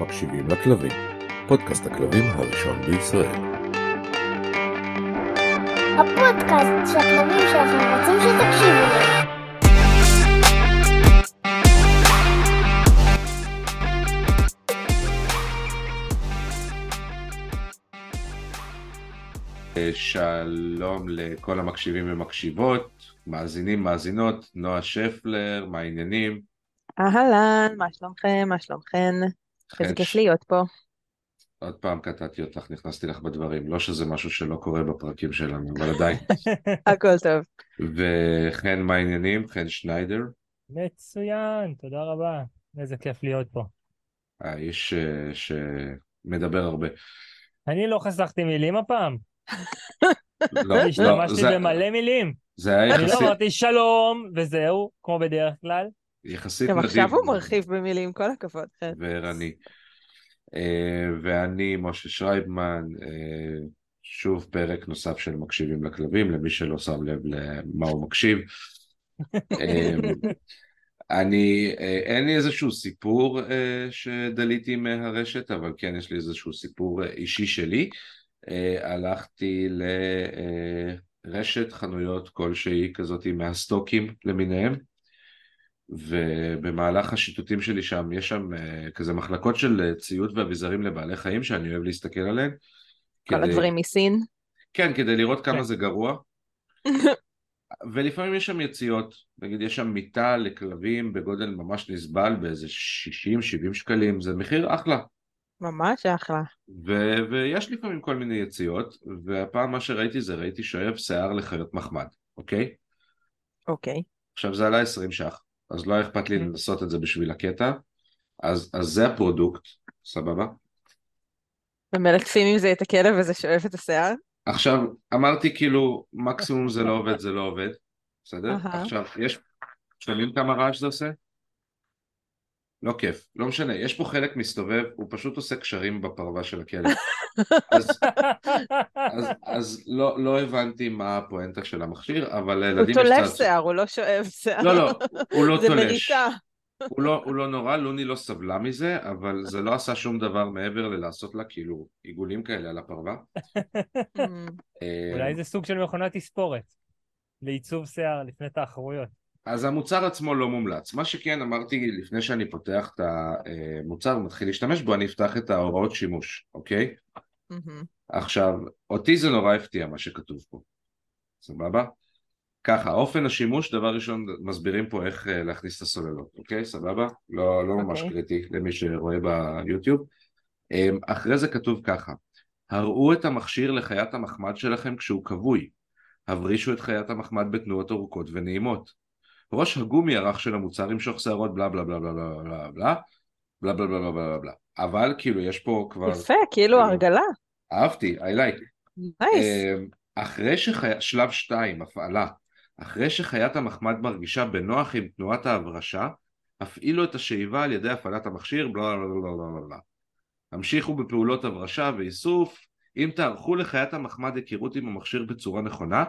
מקשיבים לכלבים, פודקאסט הכלבים הראשון בישראל. הפודקאסט שהכלבים שלכם רוצים שתקשיבו לו. שלום לכל המקשיבים ומקשיבות, מאזינים, מאזינות, נועה שפלר, מה העניינים? אהלן, מה שלומכם? מה שלומכן? איזה חן, כיף להיות פה. עוד פעם קטעתי אותך, נכנסתי לך בדברים, לא שזה משהו שלא קורה בפרקים שלנו, אבל עדיין. הכל טוב. וחן, מה העניינים? חן שניידר, מצוין, תודה רבה. איזה כיף להיות פה. האיש אה, שמדבר הרבה. אני לא חסכתי מילים הפעם. לא, לא, השתמשתי זה- במלא מילים. זה היה אני לא יחסית, אמרתי שלום וזהו, כמו בדרך כלל. יחסית גם נדיב. עכשיו הוא מרחיב במילים, כל הכבוד. כן. וערני. אה, ואני, משה שרייבמן, אה, שוב פרק נוסף של מקשיבים לכלבים, למי שלא שם לב למה הוא מקשיב. אה, אני, אה, אין לי איזשהו סיפור שדליתי מהרשת, אבל כן יש לי איזשהו סיפור אישי שלי. הלכתי לרשת חנויות כלשהי כזאת מהסטוקים למיניהם, ובמהלך השיטוטים שלי שם, יש שם אה, כזה מחלקות של אה, ציוד ואביזרים לבעלי חיים שאני אוהב להסתכל עליהן. כל כדי- הדברים מסין. כן, כדי לראות כמה כן. זה גרוע. ולפעמים יש שם יציאות, נגיד יש שם מיטה לכלבים בגודל ממש נסבל באיזה 60-70 שקלים, זה מחיר אחלה. ממש אחלה. ו- ויש לפעמים כל מיני יציאות, והפעם מה שראיתי זה ראיתי שואב שיער לחיות מחמד, אוקיי? אוקיי. עכשיו זה עלה 20 ש"ח, אז לא אכפת לי Mhm. לנסות את זה בשביל הקטע, אז, אז זה הפרודוקט, סבבה? ומלטפים עם זה את הכלב וזה שואף את השיער? עכשיו, אמרתי כאילו, מקסימום זה לא עובד, זה לא עובד, בסדר? עכשיו, יש, שומעים כמה רעש זה עושה? לא כיף, לא משנה, יש פה חלק מסתובב, הוא פשוט עושה קשרים בפרווה של הכלב. אז, אז, אז לא, לא הבנתי מה הפואנטה של המכשיר, אבל הוא לילדים יש תולש צעצוע. שיער, הוא לא שואב שיער. לא, לא, הוא לא זה תולש. מריצה. הוא לא, הוא לא נורא, לוני לא סבלה מזה, אבל זה לא עשה שום דבר מעבר ללעשות לה כאילו עיגולים כאלה על הפרווה. אה, אולי זה סוג של מכונת תספורת. לעיצוב שיער לפני תחרויות. אז המוצר עצמו לא מומלץ. מה שכן אמרתי לפני שאני פותח את המוצר ומתחיל להשתמש בו, אני אפתח את ההוראות שימוש, אוקיי? אמ. עכשיו, אותי זה נורא הפתיע מה שכתוב פה, סבבה? ככה, אופן השימוש, דבר ראשון מסבירים פה איך אה, להכניס את הסוללות, אוקיי? סבבה? לא, לא ממש אוקיי. קריטי למי שרואה ביוטיוב. אמ, אחרי זה כתוב ככה, הראו את המכשיר לחיית המחמד שלכם כשהוא כבוי. הברישו את חיית המחמד בתנועות ארוכות ונעימות. ראש הגומי הרך של המוצר ימשוך שערות בלה בלה בלה בלה בלה בלה בלה בלה בלה בלה בלה בלה בלה אבל כאילו יש פה כבר יפה, כאילו הרגלה. אהבתי, I like נייס. אמ, אחרי שחי... שלב 2, הפעלה, אחרי שחיית המחמד מרגישה בנוח עם תנועת ההברשה, הפעילו את השאיבה על ידי הפעלת המכשיר, בלה בלה בלה בלה בלה בלה. המשיכו בפעולות הברשה ואיסוף, אם תערכו לחיית המחמד היכרות עם המכשיר בצורה נכונה,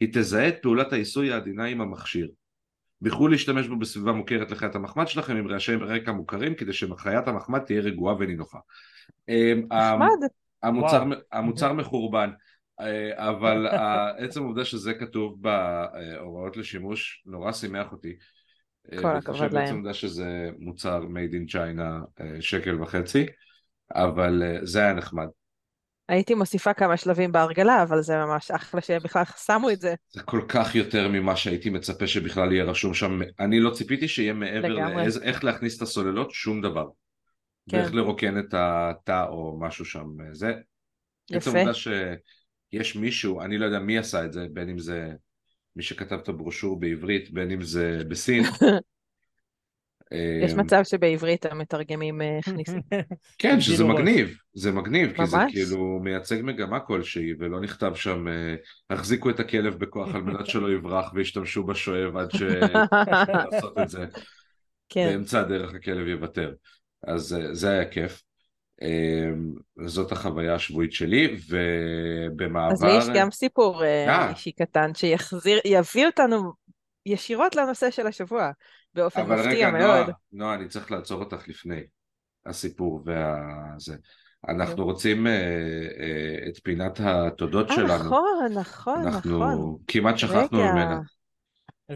היא תזהה את פעולת העיסוי העדינה עם המכשיר. בחרו להשתמש בו בסביבה מוכרת לחיית המחמד שלכם עם רעשי רקע מוכרים כדי שחיית המחמד תהיה רגועה ונינוחה. אמ, נחמד. המוצר, וואו. המוצר מחורבן, אה, אבל עצם העובדה שזה כתוב בהוראות לשימוש נורא שימח אותי. אה, כל בהתחשב הכבוד בעצם להם. העובדה שזה מוצר made in China אה, שקל וחצי, אבל זה היה נחמד. הייתי מוסיפה כמה שלבים בהרגלה, אבל זה ממש אחלה שהם בכלל שמו את זה. זה כל כך יותר ממה שהייתי מצפה שבכלל יהיה רשום שם. אני לא ציפיתי שיהיה מעבר לגמרי. לאיז, איך להכניס את הסוללות, שום דבר. כן. ואיך לרוקן את התא או משהו שם. אה, זה עצם יפה. העובדה שיש מישהו, אני לא יודע מי עשה את זה, בין אם זה מי שכתב את הברושור בעברית, בין אם זה בסין. יש אמ, מצב שבעברית המתרגמים אה, הכניסו. כן, שזה. מגניב, זה מגניב, כי זה. כאילו מייצג מגמה כלשהי, ולא נכתב שם, אה, החזיקו את הכלב בכוח על מנת שלא יברח וישתמשו בשואב עד לעשות את זה. כן. באמצע הדרך הכלב יוותר. אז אה, זה היה כיף. אמ, זאת החוויה השבועית שלי, ובמעבר... אז לי יש גם סיפור. אישי קטן שיחזיר, יביא אותנו ישירות לנושא של השבוע, באופן אבל מפתיע רגע, מאוד. נועה, נועה, אני צריך לעצור אותך לפני. הסיפור והזה. אנחנו רוצים אה, אה, את פינת התודות אה, שלנו. נכון, נכון, נכון. אנחנו כמעט שכחנו רגע, ממנה.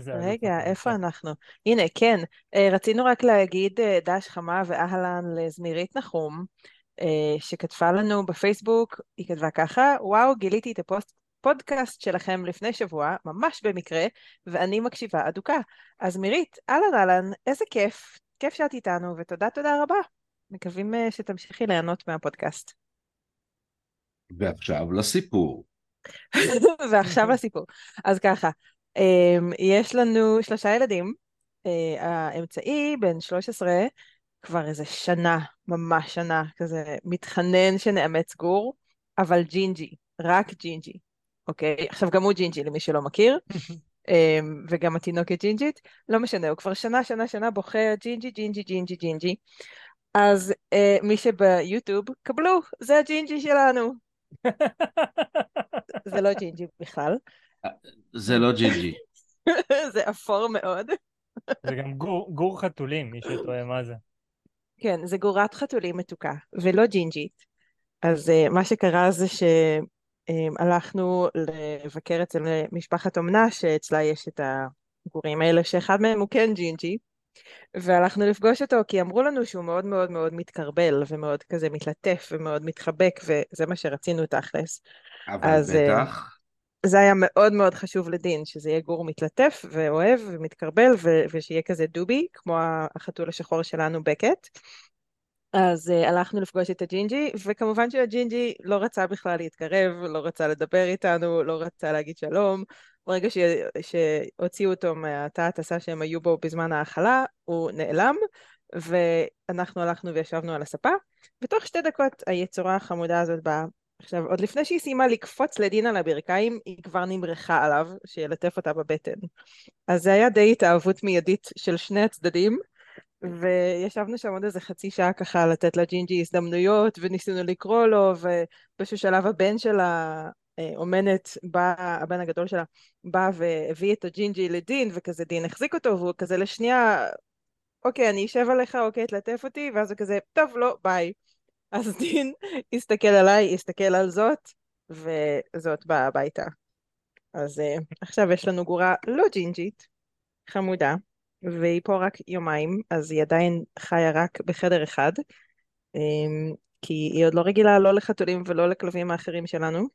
רגע. איפה אנחנו? הנה, כן, אה, רצינו רק להגיד אה, דש חמה ואהלן לזמירית נחום, שכתבה לנו בפייסבוק, היא כתבה ככה, וואו, גיליתי את הפודקאסט שלכם לפני שבוע, ממש במקרה, ואני מקשיבה אדוקה. אז מירית, אהלן אהלן, איזה כיף, כיף שאת איתנו, ותודה תודה רבה. מקווים אה, שתמשיכי ליהנות מהפודקאסט. ועכשיו לסיפור. ועכשיו לסיפור. אז ככה, אמ, יש לנו שלושה ילדים, אה, האמצעי בן 13, כבר איזה שנה, ממש שנה, כזה מתחנן שנאמץ גור, אבל ג'ינג'י, רק ג'ינג'י, אוקיי? עכשיו גם הוא ג'ינג'י למי שלא מכיר, אמ, וגם התינוקת ג'ינג'ית, לא משנה, הוא כבר שנה, שנה, שנה בוחר ג'ינג'י, ג'ינג'י, ג'ינג'י, ג'ינג'י. אז אה, מי שביוטיוב, קבלו, זה הג'ינג'י שלנו. זה לא ג'ינג'י בכלל, זה לא ג'ינג'י. זה אפור מאוד. זה גם גור, גור חתולים, מי שטועה מה זה. כן, זה גורת חתולים מתוקה, ולא ג'ינג'ית. אז uh, מה שקרה זה שהלכנו לבקר אצל משפחת אומנה, שאצלה יש את הגורים האלה, שאחד מהם הוא כן ג'ינג'י, והלכנו לפגוש אותו כי אמרו לנו שהוא מאוד מאוד מאוד מתקרבל, ומאוד כזה מתלטף, ומאוד מתחבק, וזה מה שרצינו תכלס. אבל אז, אה, בטח, זה היה מאוד מאוד חשוב לדין, שזה יהיה גור מתלטף ואוהב ומתקרבל ו- ושיהיה כזה דובי, כמו החתול השחור שלנו בקט. אז uh, הלכנו לפגוש את הג'ינג'י, וכמובן שהג'ינג'י לא רצה בכלל להתקרב, לא רצה לדבר איתנו, לא רצה להגיד שלום. ברגע ש... שהוציאו אותו מהתא הטסה שהם היו בו בזמן ההאכלה, הוא נעלם, ואנחנו הלכנו וישבנו על הספה, ותוך שתי דקות היצורה החמודה הזאת באה. עכשיו, עוד לפני שהיא סיימה לקפוץ לדין על הברכיים, היא כבר נמרחה עליו, שילטף אותה בבטן. אז זה היה די התאהבות מיידית של שני הצדדים, וישבנו שם עוד איזה חצי שעה ככה לתת לג'ינג'י הזדמנויות, וניסינו לקרוא לו, ובאיזשהו שלב הבן שלה, אה, אומנת, בא, הבן הגדול שלה, בא והביא את הג'ינג'י לדין, וכזה דין החזיק אותו, והוא כזה לשנייה, אוקיי, אני אשב עליך, אוקיי, תלטף אותי, ואז הוא כזה, טוב, לא, ביי. אז דין הסתכל עליי, הסתכל על זאת, וזאת באה הביתה. אז uh, עכשיו יש לנו גורה לא ג'ינג'ית, חמודה, והיא פה רק יומיים, אז היא עדיין חיה רק בחדר אחד, um, כי היא עוד לא רגילה לא לחתולים ולא לכלבים האחרים שלנו.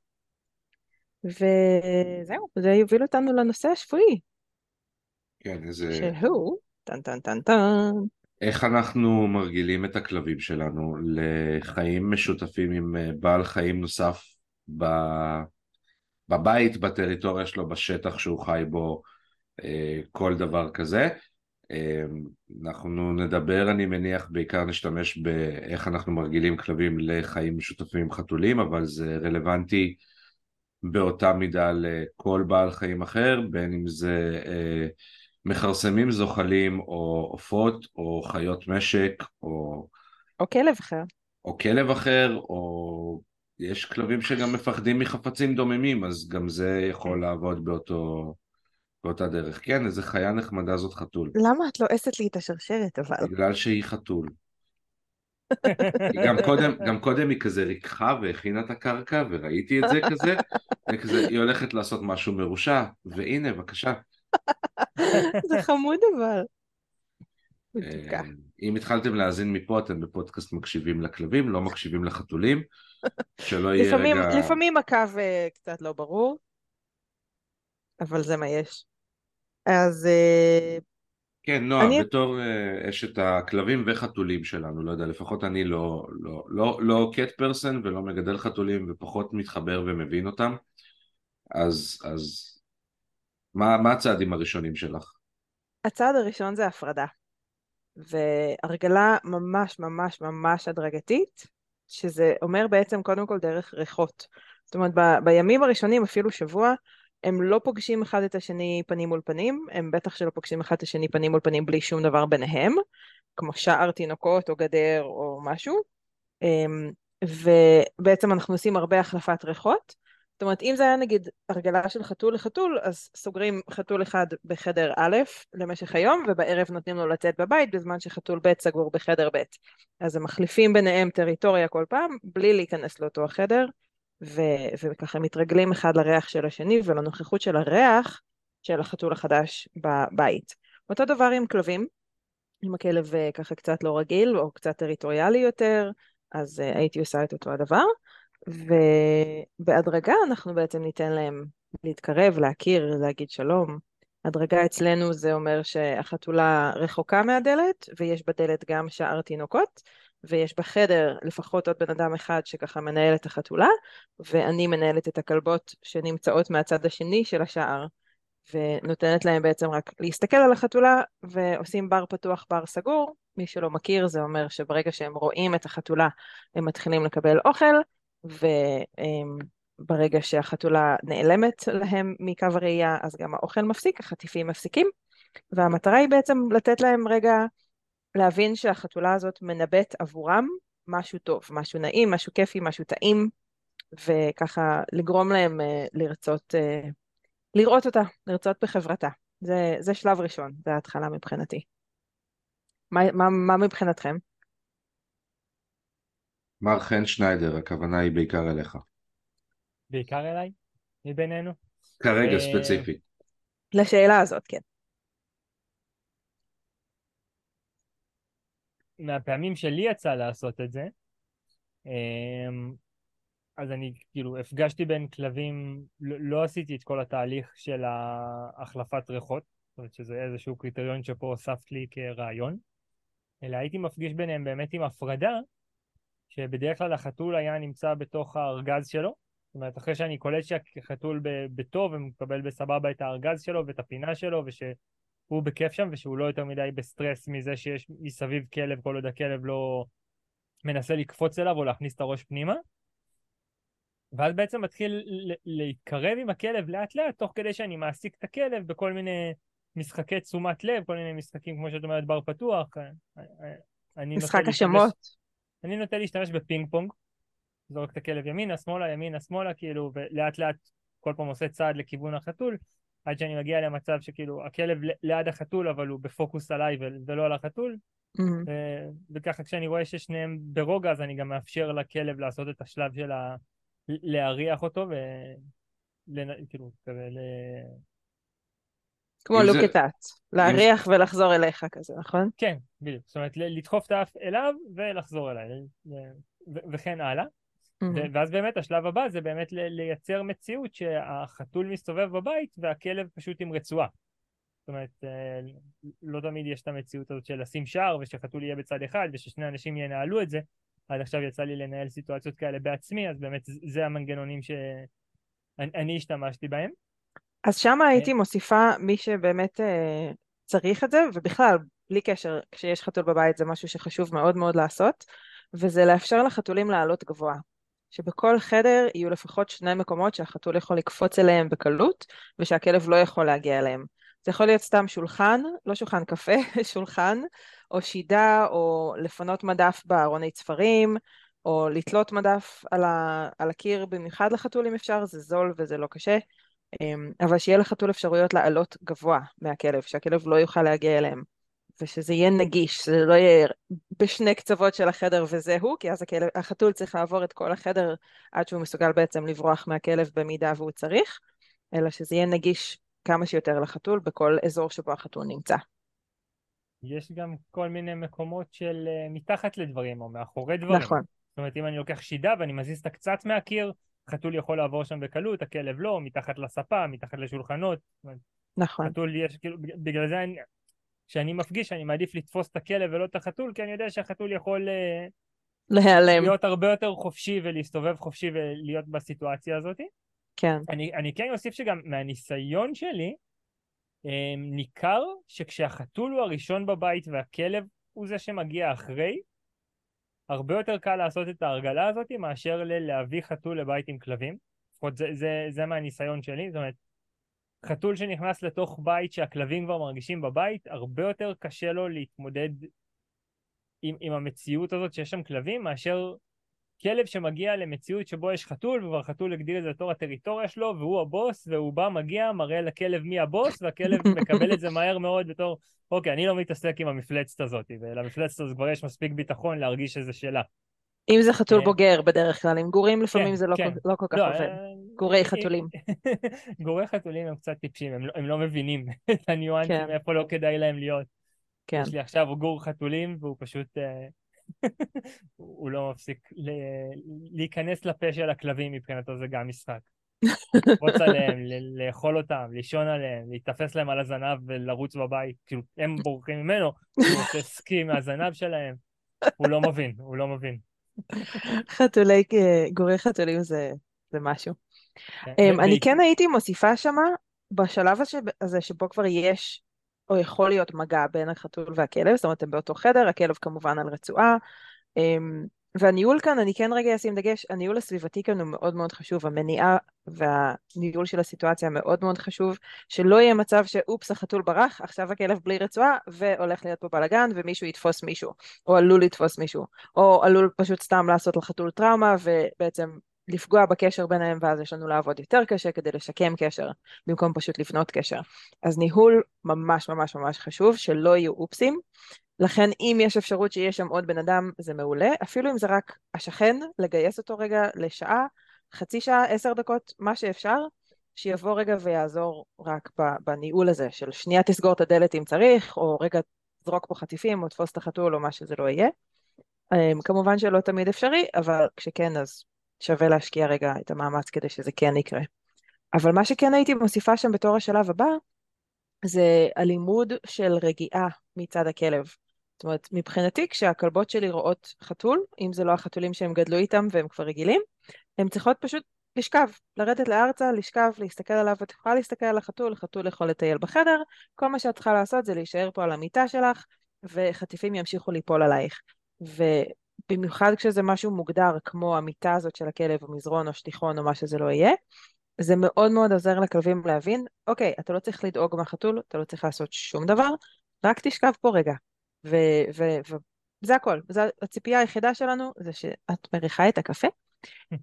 וזהו, זה יוביל אותנו לנושא השבועי, כן, איזה... שהוא, טן טן טן טן. איך אנחנו מרגילים את הכלבים שלנו לחיים משותפים עם אה, בעל חיים נוסף ב... בבית, בטריטוריה שלו, בשטח שהוא חי בו, אה, כל דבר כזה. אה, אנחנו נדבר, אני מניח, בעיקר נשתמש באיך אנחנו מרגילים כלבים לחיים משותפים עם חתולים, אבל זה רלוונטי באותה מידה לכל בעל חיים אחר, בין אם זה אה, מכרסמים זוחלים או עופות או חיות משק או, או כלב אחר. או כלב אחר או יש כלבים שגם מפחדים מחפצים דוממים אז גם זה יכול לעבוד באותו, באותה דרך. כן, איזה חיה נחמדה זאת חתול. למה את לועסת לי את השרשרת אבל? בגלל שהיא חתול. גם קודם, גם קודם היא כזה ריככה והכינה את הקרקע וראיתי את זה כזה, וכזה היא הולכת לעשות משהו מרושע והנה בבקשה. זה חמוד אבל. אה, אם התחלתם להאזין מפה אתם בפודקאסט מקשיבים לכלבים, לא מקשיבים לחתולים, שלא יהיה לפעמים, רגע... לפעמים הקו אה, קצת לא ברור, אבל זה מה יש. אז אה, כן, נועה, אני- בתור אה, אשת הכלבים וחתולים שלנו, לא יודע, לפחות אני לא, לא, לא, לא קט פרסן ולא מגדל חתולים ופחות מתחבר ומבין אותם, אז, אז מה, מה הצעדים הראשונים שלך? הצעד הראשון זה הפרדה. והרגלה ממש ממש ממש הדרגתית, שזה אומר בעצם קודם כל דרך ריחות. זאת אומרת, ב- בימים הראשונים, אפילו שבוע, הם לא פוגשים אחד את השני פנים מול פנים, הם בטח שלא פוגשים אחד את השני פנים מול פנים בלי שום דבר ביניהם, כמו שער תינוקות או גדר או משהו. אמ, ובעצם אנחנו עושים הרבה החלפת ריחות, זאת אומרת, אם זה היה נגיד הרגלה של חתול לחתול, אז סוגרים חתול אחד בחדר א' למשך היום, ובערב נותנים לו לצאת בבית, בזמן שחתול ב' סגור בחדר ב'. אז הם מחליפים ביניהם טריטוריה כל פעם, בלי להיכנס לאותו החדר, ו- וככה מתרגלים אחד לריח של השני ולנוכחות של הריח של החתול החדש בבית. אותו דבר עם כלבים, אם הכלב אה, ככה קצת לא רגיל או קצת טריטוריאלי יותר, אז uh, הייתי עושה את אותו הדבר. ובהדרגה אנחנו בעצם ניתן להם להתקרב, להכיר, להגיד שלום. הדרגה אצלנו זה אומר שהחתולה רחוקה מהדלת, ויש בדלת גם שער תינוקות, ויש בחדר לפחות עוד בן אדם אחד שככה מנהל את החתולה, ואני מנהלת את הכלבות שנמצאות מהצד השני של השער, ונותנת להם בעצם רק להסתכל על החתולה, ועושים בר פתוח, בר סגור. מי שלא מכיר, זה אומר שברגע שהם רואים את החתולה, הם מתחילים לקבל אוכל, וברגע שהחתולה נעלמת להם מקו הראייה, אז גם האוכל מפסיק, החטיפים מפסיקים, והמטרה היא בעצם לתת להם רגע להבין שהחתולה הזאת מנבאת עבורם משהו טוב, משהו נעים, משהו כיפי, משהו טעים, וככה לגרום להם אה, לרצות, אה, לראות אותה, לרצות בחברתה. זה, זה שלב ראשון, זה ההתחלה מבחינתי. מה, מה, מה מבחינתכם? מר חן שניידר, הכוונה היא בעיקר אליך. בעיקר אליי, מבינינו. כרגע אה, ספציפית. לשאלה הזאת, כן. מהפעמים שלי יצא לעשות את זה, אמ, אז אני כאילו הפגשתי בין כלבים, לא, לא עשיתי את כל התהליך של החלפת ריחות, זאת אומרת שזה איזשהו קריטריון שפה הוספת לי כרעיון, אלא הייתי מפגיש ביניהם באמת עם הפרדה, שבדרך כלל החתול היה נמצא בתוך הארגז שלו, זאת אומרת אחרי שאני קולט שהחתול בטוב ומקבל בסבבה את הארגז שלו ואת הפינה שלו וש... הוא בכיף שם ושהוא לא יותר מדי בסטרס מזה שיש מסביב כלב כל עוד הכלב לא מנסה לקפוץ אליו או להכניס את הראש פנימה. ואז בעצם מתחיל להתקרב עם הכלב לאט לאט תוך כדי שאני מעסיק את הכלב בכל מיני משחקי תשומת לב, כל מיני משחקים כמו שאת אומרת בר פתוח. משחק השמות. אני נוטה להשתמש בפינג פונג, זורק את הכלב ימינה, שמאלה, ימינה, שמאלה, כאילו, ולאט לאט כל פעם עושה צעד לכיוון החתול, עד שאני מגיע למצב שכאילו הכלב ליד החתול אבל הוא בפוקוס עליי ולא על החתול mm-hmm. וככה כשאני רואה ששניהם ברוגע אז אני גם מאפשר לכלב לעשות את השלב של ה... להריח אותו וכאילו ל... כמו לוקטאט, להריח ולחזור אליך כזה, נכון? כן, בדיוק. זאת אומרת, לדחוף את האף אליו ולחזור אליי, וכן הלאה. Mm-hmm. ואז באמת השלב הבא זה באמת לייצר מציאות שהחתול מסתובב בבית והכלב פשוט עם רצועה. זאת אומרת, אה, לא תמיד יש את המציאות הזאת של לשים שער ושחתול יהיה בצד אחד וששני אנשים ינהלו את זה. עד עכשיו יצא לי לנהל סיטואציות כאלה בעצמי, אז באמת זה המנגנונים שאני השתמשתי בהם. אז שם הייתי מוסיפה מי שבאמת אה, צריך את זה, ובכלל, בלי קשר, כשיש חתול בבית זה משהו שחשוב מאוד מאוד לעשות, וזה לאפשר לחתולים לעלות גבוה. שבכל חדר יהיו לפחות שני מקומות שהחתול יכול לקפוץ אליהם בקלות ושהכלב לא יכול להגיע אליהם. זה יכול להיות סתם שולחן, לא שולחן קפה, שולחן, או שידה, או לפנות מדף בארוני ספרים, או לתלות מדף על, ה, על הקיר, במיוחד לחתול אם אפשר, זה זול וזה לא קשה, אמ, אבל שיהיה לחתול אפשרויות לעלות גבוה מהכלב, שהכלב לא יוכל להגיע אליהם. ושזה יהיה נגיש, שזה לא יהיה בשני קצוות של החדר וזהו, כי אז הכלב, החתול צריך לעבור את כל החדר עד שהוא מסוגל בעצם לברוח מהכלב במידה והוא צריך, אלא שזה יהיה נגיש כמה שיותר לחתול בכל אזור שבו החתול נמצא. יש גם כל מיני מקומות של uh, מתחת לדברים או מאחורי דברים. נכון. זאת אומרת, אם אני לוקח שידה ואני מזיז אותה קצת מהקיר, חתול יכול לעבור שם בקלות, הכלב לא, מתחת לספה, מתחת לשולחנות. נכון. חתול יש, כאילו, בגלל זה אני, כשאני מפגיש אני מעדיף לתפוס את הכלב ולא את החתול, כי אני יודע שהחתול יכול אה, להיעלם. להיות הרבה יותר חופשי ולהסתובב חופשי ולהיות בסיטואציה הזאת. כן. אני, אני כן אוסיף שגם מהניסיון שלי, אה, ניכר שכשהחתול הוא הראשון בבית והכלב הוא זה שמגיע אחרי, הרבה יותר קל לעשות את ההרגלה הזאת מאשר להביא חתול לבית עם כלבים. לפחות זה, זה, זה מהניסיון שלי, זאת אומרת, חתול שנכנס לתוך בית שהכלבים כבר מרגישים בבית, הרבה יותר קשה לו להתמודד עם, עם המציאות הזאת שיש שם כלבים, מאשר כלב שמגיע למציאות שבו יש חתול, וכבר חתול הגדיר את זה בתור הטריטוריה שלו, והוא הבוס, והוא בא, מגיע, מראה לכלב מי הבוס, והכלב מקבל את זה מהר מאוד בתור, אוקיי, אני לא מתעסק עם המפלצת הזאת, ולמפלצת הזאת כבר יש מספיק ביטחון להרגיש שזה שלה. אם זה חתול כן. בוגר בדרך כלל, עם גורים לפעמים כן, זה לא כן. כל- לא כל כך לא, עובד. אה, גורי אה, חתולים. גורי חתולים הם קצת טיפשים, הם לא, הם לא מבינים את הניואנסים. איפה לא כדאי להם להיות. כן. יש לי עכשיו גור חתולים, והוא פשוט... אה, הוא לא מפסיק להיכנס לפה של הכלבים מבחינתו זה גם משחק. לקפוץ עליהם, לאכול אותם, לישון עליהם, להיתפס להם על הזנב ולרוץ בבית. כאילו, הם בורחים ממנו, הוא עושה סקי מהזנב שלהם. הוא לא מבין, הוא לא מבין. חתולי, אה, גורי חתולים זה, זה משהו. כן, אמ, אני כן הייתי מוסיפה שמה, בשלב הזה, הזה שבו כבר יש, או יכול להיות מגע בין החתול והכלב, זאת אומרת, הם באותו חדר, הכלב כמובן על רצועה. והניהול כאן, אני כן רגע אשים דגש, הניהול הסביבתי כאן הוא מאוד מאוד חשוב, המניעה והניהול של הסיטואציה מאוד מאוד חשוב, שלא יהיה מצב שאופס, החתול ברח, עכשיו הכלב בלי רצועה, והולך להיות פה בלאגן, ומישהו יתפוס מישהו, או עלול לתפוס מישהו, או עלול פשוט סתם לעשות לחתול טראומה, ובעצם לפגוע בקשר ביניהם, ואז יש לנו לעבוד יותר קשה כדי לשקם קשר, במקום פשוט לבנות קשר. אז ניהול ממש ממש ממש חשוב, שלא יהיו אופסים. לכן אם יש אפשרות שיש שם עוד בן אדם, זה מעולה. אפילו אם זה רק השכן, לגייס אותו רגע לשעה, חצי שעה, עשר דקות, מה שאפשר, שיבוא רגע ויעזור רק בניהול הזה, של שנייה תסגור את הדלת אם צריך, או רגע תזרוק פה חטיפים, או תפוס את החתול, או מה שזה לא יהיה. אמ, כמובן שלא תמיד אפשרי, אבל כשכן אז שווה להשקיע רגע את המאמץ כדי שזה כן יקרה. אבל מה שכן הייתי מוסיפה שם בתור השלב הבא, זה הלימוד של רגיעה מצד הכלב. זאת אומרת, מבחינתי כשהכלבות שלי רואות חתול, אם זה לא החתולים שהם גדלו איתם והם כבר רגילים, הן צריכות פשוט לשכב, לרדת לארצה, לשכב, להסתכל עליו, את יכולה להסתכל על החתול, החתול יכול לטייל בחדר, כל מה שאת צריכה לעשות זה להישאר פה על המיטה שלך, וחטיפים ימשיכו ליפול עלייך. ובמיוחד כשזה משהו מוגדר, כמו המיטה הזאת של הכלב, או מזרון, או שטיחון, או מה שזה לא יהיה, זה מאוד מאוד עוזר לכלבים להבין, אוקיי, אתה לא צריך לדאוג מהחתול, אתה לא צריך לעשות שום דבר, רק תשכב פה רגע. וזה הכל. זה הציפייה היחידה שלנו זה שאת מריחה את הקפה.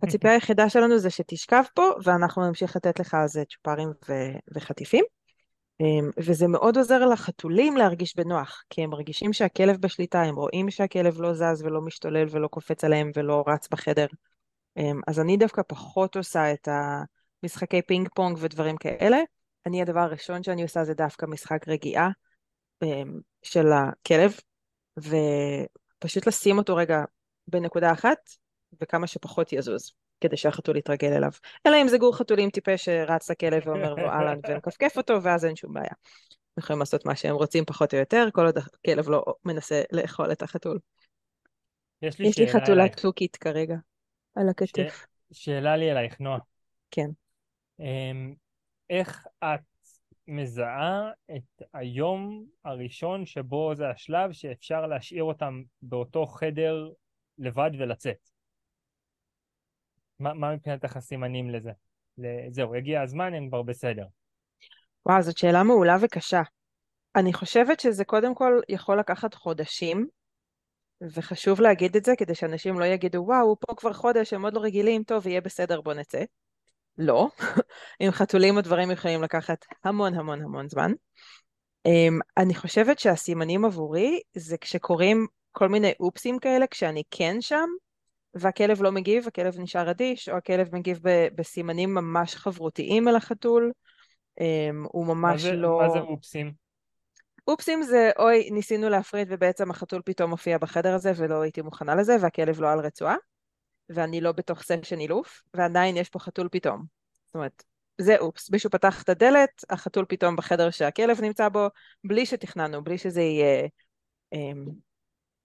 הציפייה היחידה שלנו זה שתשכב פה, ואנחנו נמשיך לתת לך על זה צ'ופרים ו- וחטיפים. אמ, וזה מאוד עוזר לחתולים להרגיש בנוח, כי הם מרגישים שהכלב בשליטה, הם רואים שהכלב לא זז ולא משתולל ולא קופץ עליהם ולא רץ בחדר. אמ, אז אני דווקא פחות עושה את המשחקי פינג פונג ודברים כאלה. אני הדבר הראשון שאני עושה זה דווקא משחק רגיעה אמ, של הכלב, ופשוט לשים אותו רגע בנקודה אחת, וכמה שפחות יזוז, כדי שהחתול יתרגל אליו. אלא אם זה גור חתולים טיפש שרץ לכלב ואומר לו אהלן ומכפכף אותו, ואז אין שום בעיה. הם יכולים לעשות מה שהם רוצים פחות או יותר, כל עוד הכלב לא מנסה לאכול את החתול. יש לי יש לי חתולה אלייך. תוכית כרגע, על הכתף. שאלה לי אלייך, נועה. כן. אמ, איך את מזהה את היום הראשון שבו זה השלב שאפשר להשאיר אותם באותו חדר לבד ולצאת? מה, מה מבחינתך הסימנים לזה? זהו, הגיע הזמן, הם כבר בסדר. וואו, זאת שאלה מעולה וקשה. אני חושבת שזה קודם כל יכול לקחת חודשים, וחשוב להגיד את זה כדי שאנשים לא יגידו, וואו, הוא פה כבר חודש, הם עוד לא רגילים, טוב, יהיה בסדר, בוא נצא. לא. עם חתולים הדברים יכולים לקחת המון המון המון זמן. אמ, אני חושבת שהסימנים עבורי זה כשקורים כל מיני אופסים כאלה, כשאני כן שם, והכלב לא מגיב, הכלב נשאר אדיש, או הכלב מגיב ב- בסימנים ממש חברותיים אל החתול. אמ, הוא מה ממש זה, לא... מה זה אופסים? אופסים זה אוי, ניסינו להפריד ובעצם החתול פתאום מופיע בחדר הזה ולא הייתי מוכנה לזה והכלב לא על רצועה ואני לא בתוך סשן אילוף ועדיין יש פה חתול פתאום. זאת אומרת, זה אופס, מישהו פתח את הדלת, החתול פתאום בחדר שהכלב נמצא בו, בלי שתכננו, בלי שזה יהיה אמ,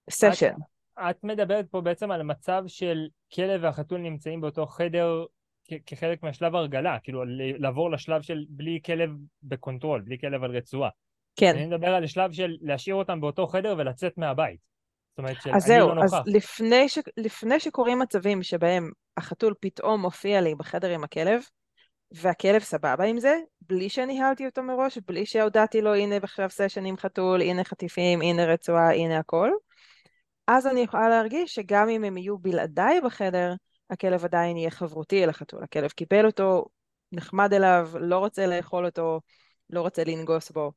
סשן. את מדברת פה בעצם על מצב של כלב והחתול נמצאים באותו חדר כ- כחלק מהשלב הרגלה, כאילו לעבור לשלב של בלי כלב בקונטרול, בלי כלב על רצועה. כן. אני מדבר על שלב של להשאיר אותם באותו חדר ולצאת מהבית. אומרת של אז זהו, לא אז נוכח. לפני, ש... לפני שקורים מצבים שבהם החתול פתאום מופיע לי בחדר עם הכלב, והכלב סבבה עם זה, בלי שניהלתי אותו מראש, בלי שהודעתי לו הנה עכשיו סשן עם חתול, הנה חטיפים, הנה רצועה, הנה הכל, אז אני יכולה להרגיש שגם אם הם יהיו בלעדיי בחדר, הכלב עדיין יהיה חברותי אל החתול. הכלב קיבל אותו, נחמד אליו, לא רוצה לאכול אותו, לא רוצה לנגוס בו.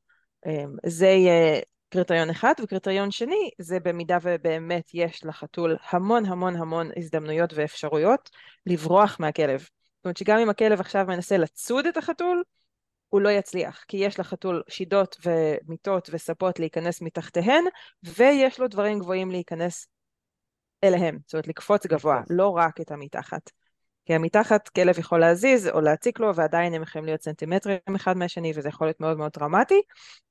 אמ, זה יהיה קריטריון אחד, וקריטריון שני זה במידה ובאמת יש לחתול המון המון המון הזדמנויות ואפשרויות לברוח מהכלב. זאת אומרת שגם אם הכלב עכשיו מנסה לצוד את החתול, הוא לא יצליח, כי יש לחתול שידות ומיטות וספות להיכנס מתחתיהן, ויש לו דברים גבוהים להיכנס אליהם, זאת אומרת לקפוץ גבוה, לא רק את המתחת. כי המתחת כלב יכול להזיז או להציק לו ועדיין הם יכולים להיות סנטימטרים אחד מהשני וזה יכול להיות מאוד מאוד דרמטי.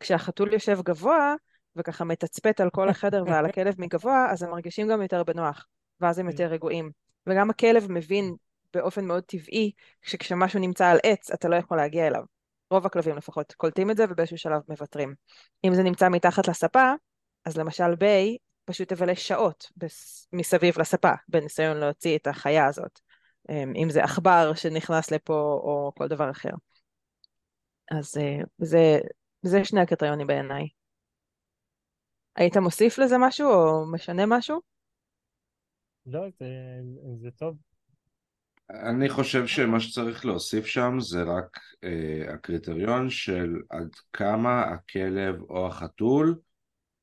כשהחתול יושב גבוה וככה מתצפת על כל החדר ועל הכלב מגבוה, אז הם מרגישים גם יותר בנוח, ואז הם יותר רגועים. וגם הכלב מבין באופן מאוד טבעי שכשמשהו נמצא על עץ אתה לא יכול להגיע אליו. רוב הכלבים לפחות קולטים את זה ובאיזשהו שלב מוותרים. אם זה נמצא מתחת לספה, אז למשל ביי פשוט תבלה שעות מסביב לספה בניסיון להוציא את החיה הזאת. אמ, אם זה עכבר שנכנס לפה או כל דבר אחר. אז אה, זה, זה שני הקריטריונים בעיניי. היית מוסיף לזה משהו או משנה משהו? לא, זה, זה טוב. אני חושב שמה שצריך להוסיף שם זה רק אה, הקריטריון של עד כמה הכלב או החתול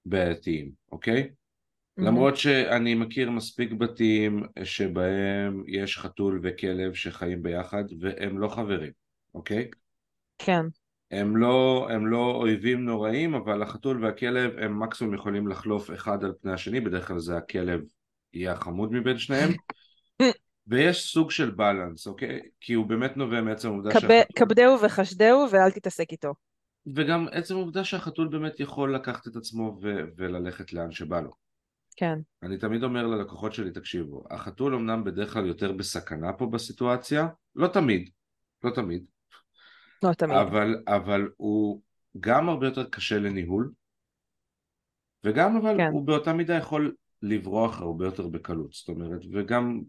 בעייתיים, אוקיי? Mm-hmm. למרות שאני מכיר מספיק בתים שבהם יש חתול וכלב שחיים ביחד והם לא חברים, אוקיי? כן. הם לא, הם לא אויבים נוראים, אבל החתול והכלב הם מקסימום יכולים לחלוף אחד על פני השני, בדרך כלל זה הכלב יהיה החמוד מבין שניהם. ויש סוג של בלנס, אוקיי? כי הוא באמת נובע מעצם העובדה שהחתול... כבדהו וחשדהו ואל תתעסק איתו. וגם עצם העובדה שהחתול באמת יכול לקחת את עצמו ו- וללכת לאן שבא לו. כן. אני תמיד אומר ללקוחות שלי, תקשיבו, החתול אמנם בדרך כלל יותר בסכנה פה בסיטואציה, לא תמיד, לא תמיד. לא תמיד. אבל, אבל הוא גם הרבה יותר קשה לניהול, וגם אבל כן. הוא באותה מידה יכול לברוח הרבה יותר בקלות, זאת אומרת, וגם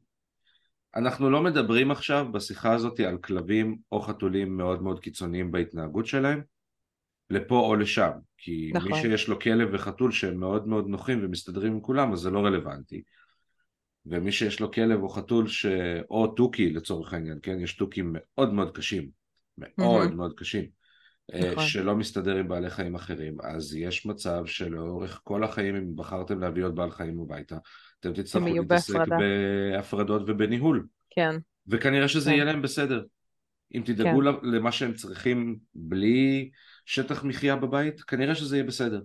אנחנו לא מדברים עכשיו בשיחה הזאת על כלבים או חתולים מאוד מאוד קיצוניים בהתנהגות שלהם, לפה או לשם, כי נכון. מי שיש לו כלב וחתול שהם מאוד מאוד נוחים ומסתדרים עם כולם אז זה לא רלוונטי ומי שיש לו כלב או חתול ש... או תוכי לצורך העניין, כן? יש תוכים מאוד מאוד קשים, מאוד mm-hmm. מאוד קשים, אה, נכון. שלא מסתדר עם בעלי חיים אחרים, אז יש מצב שלאורך כל החיים אם בחרתם להביא עוד בעל חיים הביתה, אתם תצטרכו להתעסק בהפרדות ובניהול. כן. וכנראה שזה כן. יהיה להם בסדר. אם תדאגו כן. למה שהם צריכים בלי שטח מחיה בבית, כנראה שזה יהיה בסדר.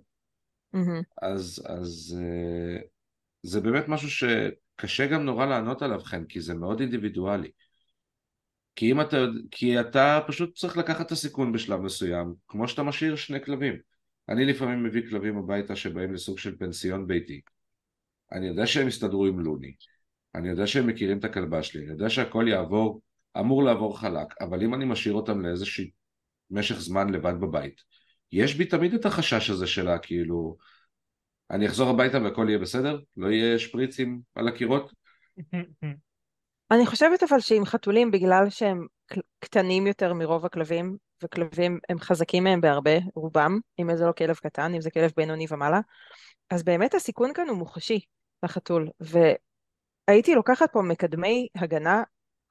Mm-hmm. אז, אז אה, זה באמת משהו שקשה גם נורא לענות עליו, חן, כי זה מאוד אינדיבידואלי. כי אם אתה, כי אתה פשוט צריך לקחת את הסיכון בשלב מסוים, כמו שאתה משאיר שני כלבים. אני לפעמים מביא כלבים הביתה שבאים לסוג של פנסיון ביתי. אני יודע שהם יסתדרו עם לוני, אני יודע שהם מכירים את הכלבה שלי, אני יודע שהכל יעבור, אמור לעבור חלק, אבל אם אני משאיר אותם לאיזושהי משך זמן לבד בבית. יש בי תמיד את החשש הזה שלה, כאילו, אני אחזור הביתה והכל יהיה בסדר? לא יהיה שפריצים על הקירות? אני חושבת אבל שעם חתולים, בגלל שהם קטנים יותר מרוב הכלבים, וכלבים הם חזקים מהם בהרבה, רובם, אם זה לא כלב קטן, אם זה כלב בינוני ומעלה, אז באמת הסיכון כאן הוא מוחשי לחתול, והייתי לוקחת פה מקדמי הגנה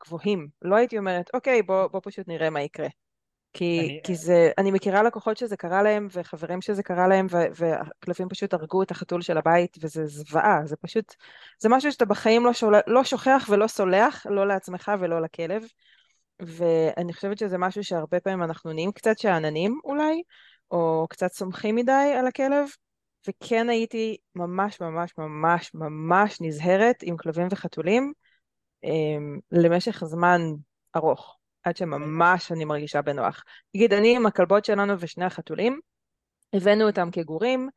גבוהים, לא הייתי אומרת, אוקיי, בוא, בוא פשוט נראה מה יקרה. כי, אני... כי זה, אני מכירה לקוחות שזה קרה להם, וחברים שזה קרה להם, ו, והכלבים פשוט הרגו את החתול של הבית, וזה זוועה, זה פשוט, זה משהו שאתה בחיים לא, שול, לא שוכח ולא סולח, לא לעצמך ולא לכלב, ואני חושבת שזה משהו שהרבה פעמים אנחנו נהיים קצת שאננים אולי, או קצת סומכים מדי על הכלב, וכן הייתי ממש ממש ממש ממש נזהרת עם כלבים וחתולים, אמ, למשך זמן ארוך. עד שממש אני מרגישה בנוח. נגיד, אני עם הכלבות שלנו ושני החתולים, הבאנו אותם כגורים,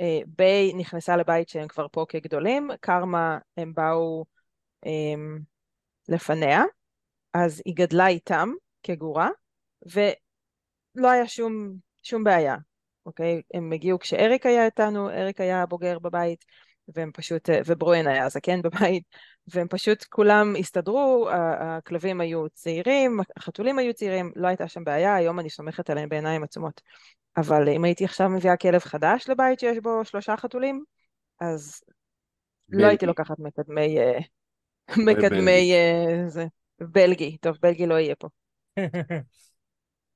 אה, ביי נכנסה לבית שהם כבר פה כגדולים, קרמה הם באו הם, לפניה, אז היא גדלה איתם כגורה, ולא היה שום, שום בעיה, אוקיי? הם הגיעו כשאריק היה איתנו, אריק היה בוגר בבית, והם פשוט, וברואן היה זקן בבית, והם פשוט כולם הסתדרו, הכלבים היו צעירים, החתולים היו צעירים, לא הייתה שם בעיה, היום אני סומכת עליהם בעיניים עצומות. אבל אם הייתי עכשיו מביאה כלב חדש לבית שיש בו שלושה חתולים, אז לא הייתי. לוקחת מקדמי... אה, מקדמי... אה, זה. בלגי. טוב, בלגי לא יהיה פה.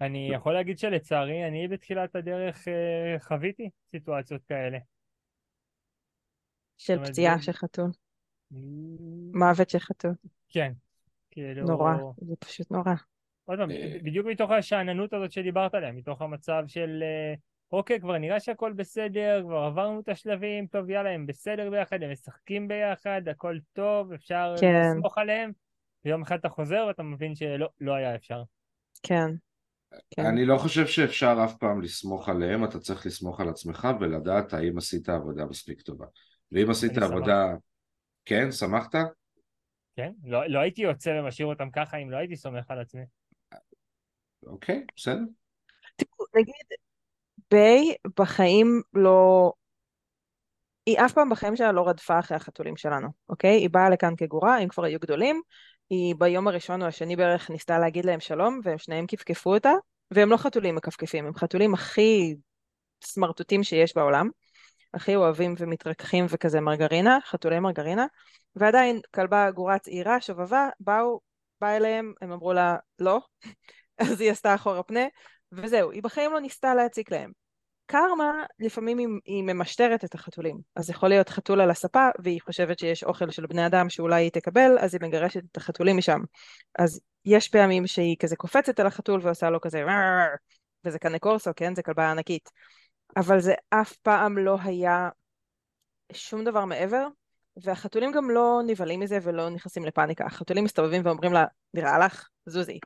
אני יכול להגיד שלצערי, אני בתחילת הדרך אה, חוויתי סיטואציות כאלה. של פציעה זה- של חתול. מוות של חתול. כן. כאילו... נורא. זה פשוט נורא. עוד פעם, אה, בדיוק מתוך השאננות הזאת שדיברת עליה, מתוך המצב של אה, אוקיי, כבר נראה שהכל בסדר, כבר עברנו את השלבים, טוב, יאללה, הם בסדר ביחד, הם משחקים ביחד, הכל טוב, אפשר כן. לסמוך עליהם. ויום אחד אתה חוזר ואתה מבין שלא, לא היה אפשר. כן. כן. אני לא חושב שאפשר אף פעם לסמוך עליהם, אתה צריך לסמוך על עצמך ולדעת האם עשית עבודה מספיק טובה. ואם עשית עבודה... כן, שמחת? כן? לא, לא הייתי יוצא ומשאיר אותם ככה אם לא הייתי סומך על עצמי. אוקיי, בסדר. תראו, נגיד, ביי בחיים לא... היא אף פעם בחיים שלה לא רדפה אחרי החתולים שלנו, אוקיי? היא באה לכאן כגורה, הם כבר היו גדולים, היא ביום הראשון או השני בערך ניסתה להגיד להם שלום, והם שניהם כפכפו אותה, והם לא חתולים מכפכפים, הם חתולים הכי סמרטוטים שיש בעולם, הכי אוהבים ומתרככים וכזה מרגרינה, חתולי מרגרינה, ועדיין כלבה גורה צעירה, שובבה, באו, באה אליהם, הם אמרו לה לא, אז היא עשתה אחורה פנה, וזהו, היא בחיים לא ניסתה להציק להם. קרמה, לפעמים היא, היא ממשטרת את החתולים. אז יכול להיות חתול על הספה, והיא חושבת שיש אוכל של בני אדם שאולי היא תקבל, אז היא מגרשת את החתולים משם. אז יש פעמים שהיא כזה קופצת על החתול ועושה לו כזה וזה כנה קורסו, כן? זה כלבה ענקית. אבל זה אף פעם לא היה שום דבר מעבר, והחתולים גם לא נבהלים מזה ולא נכנסים לפאניקה. החתולים מסתובבים ואומרים לה, נראה לך? זוזי.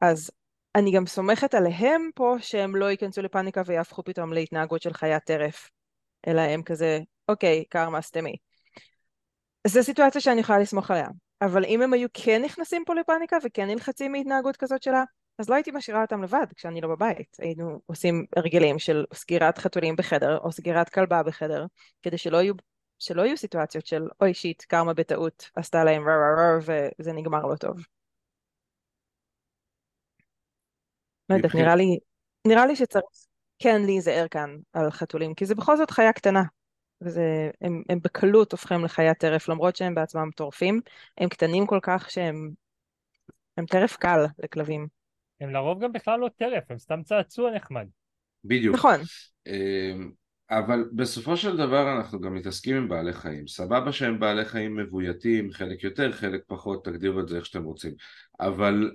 אז אני גם סומכת עליהם פה שהם לא ייכנסו לפאניקה ויהפכו פתאום להתנהגות של חיית טרף, אלא הם כזה, אוקיי, קרמה סתמי. זו סיטואציה שאני יכולה לסמוך עליה, אבל אם הם היו כן נכנסים פה לפאניקה וכן נלחצים מהתנהגות כזאת שלה, אז לא הייתי משאירה אותם לבד כשאני לא בבית. היינו עושים הרגלים של סגירת חתולים בחדר או סגירת כלבה בחדר, כדי שלא יהיו, שלא יהיו סיטואציות של אוי שיט, קרמה בטעות עשתה להם רר רר רר וזה נגמר לא טוב. לא יודעת, נראה לי, נראה לי שצריך כן להיזהר כאן על חתולים, כי זה בכל זאת חיה קטנה, וזה, הם, הם בקלות הופכים לחיית טרף, למרות שהם בעצמם טורפים, הם קטנים כל כך שהם הם טרף קל לכלבים. הם לרוב גם בכלל לא טרף, הם סתם צעצוע נחמד. בדיוק. נכון, אמ, אבל בסופו של דבר אנחנו גם מתעסקים עם בעלי חיים. סבבה שהם בעלי חיים מבויתים, חלק יותר, חלק פחות, תגדירו את זה איך שאתם רוצים. אבל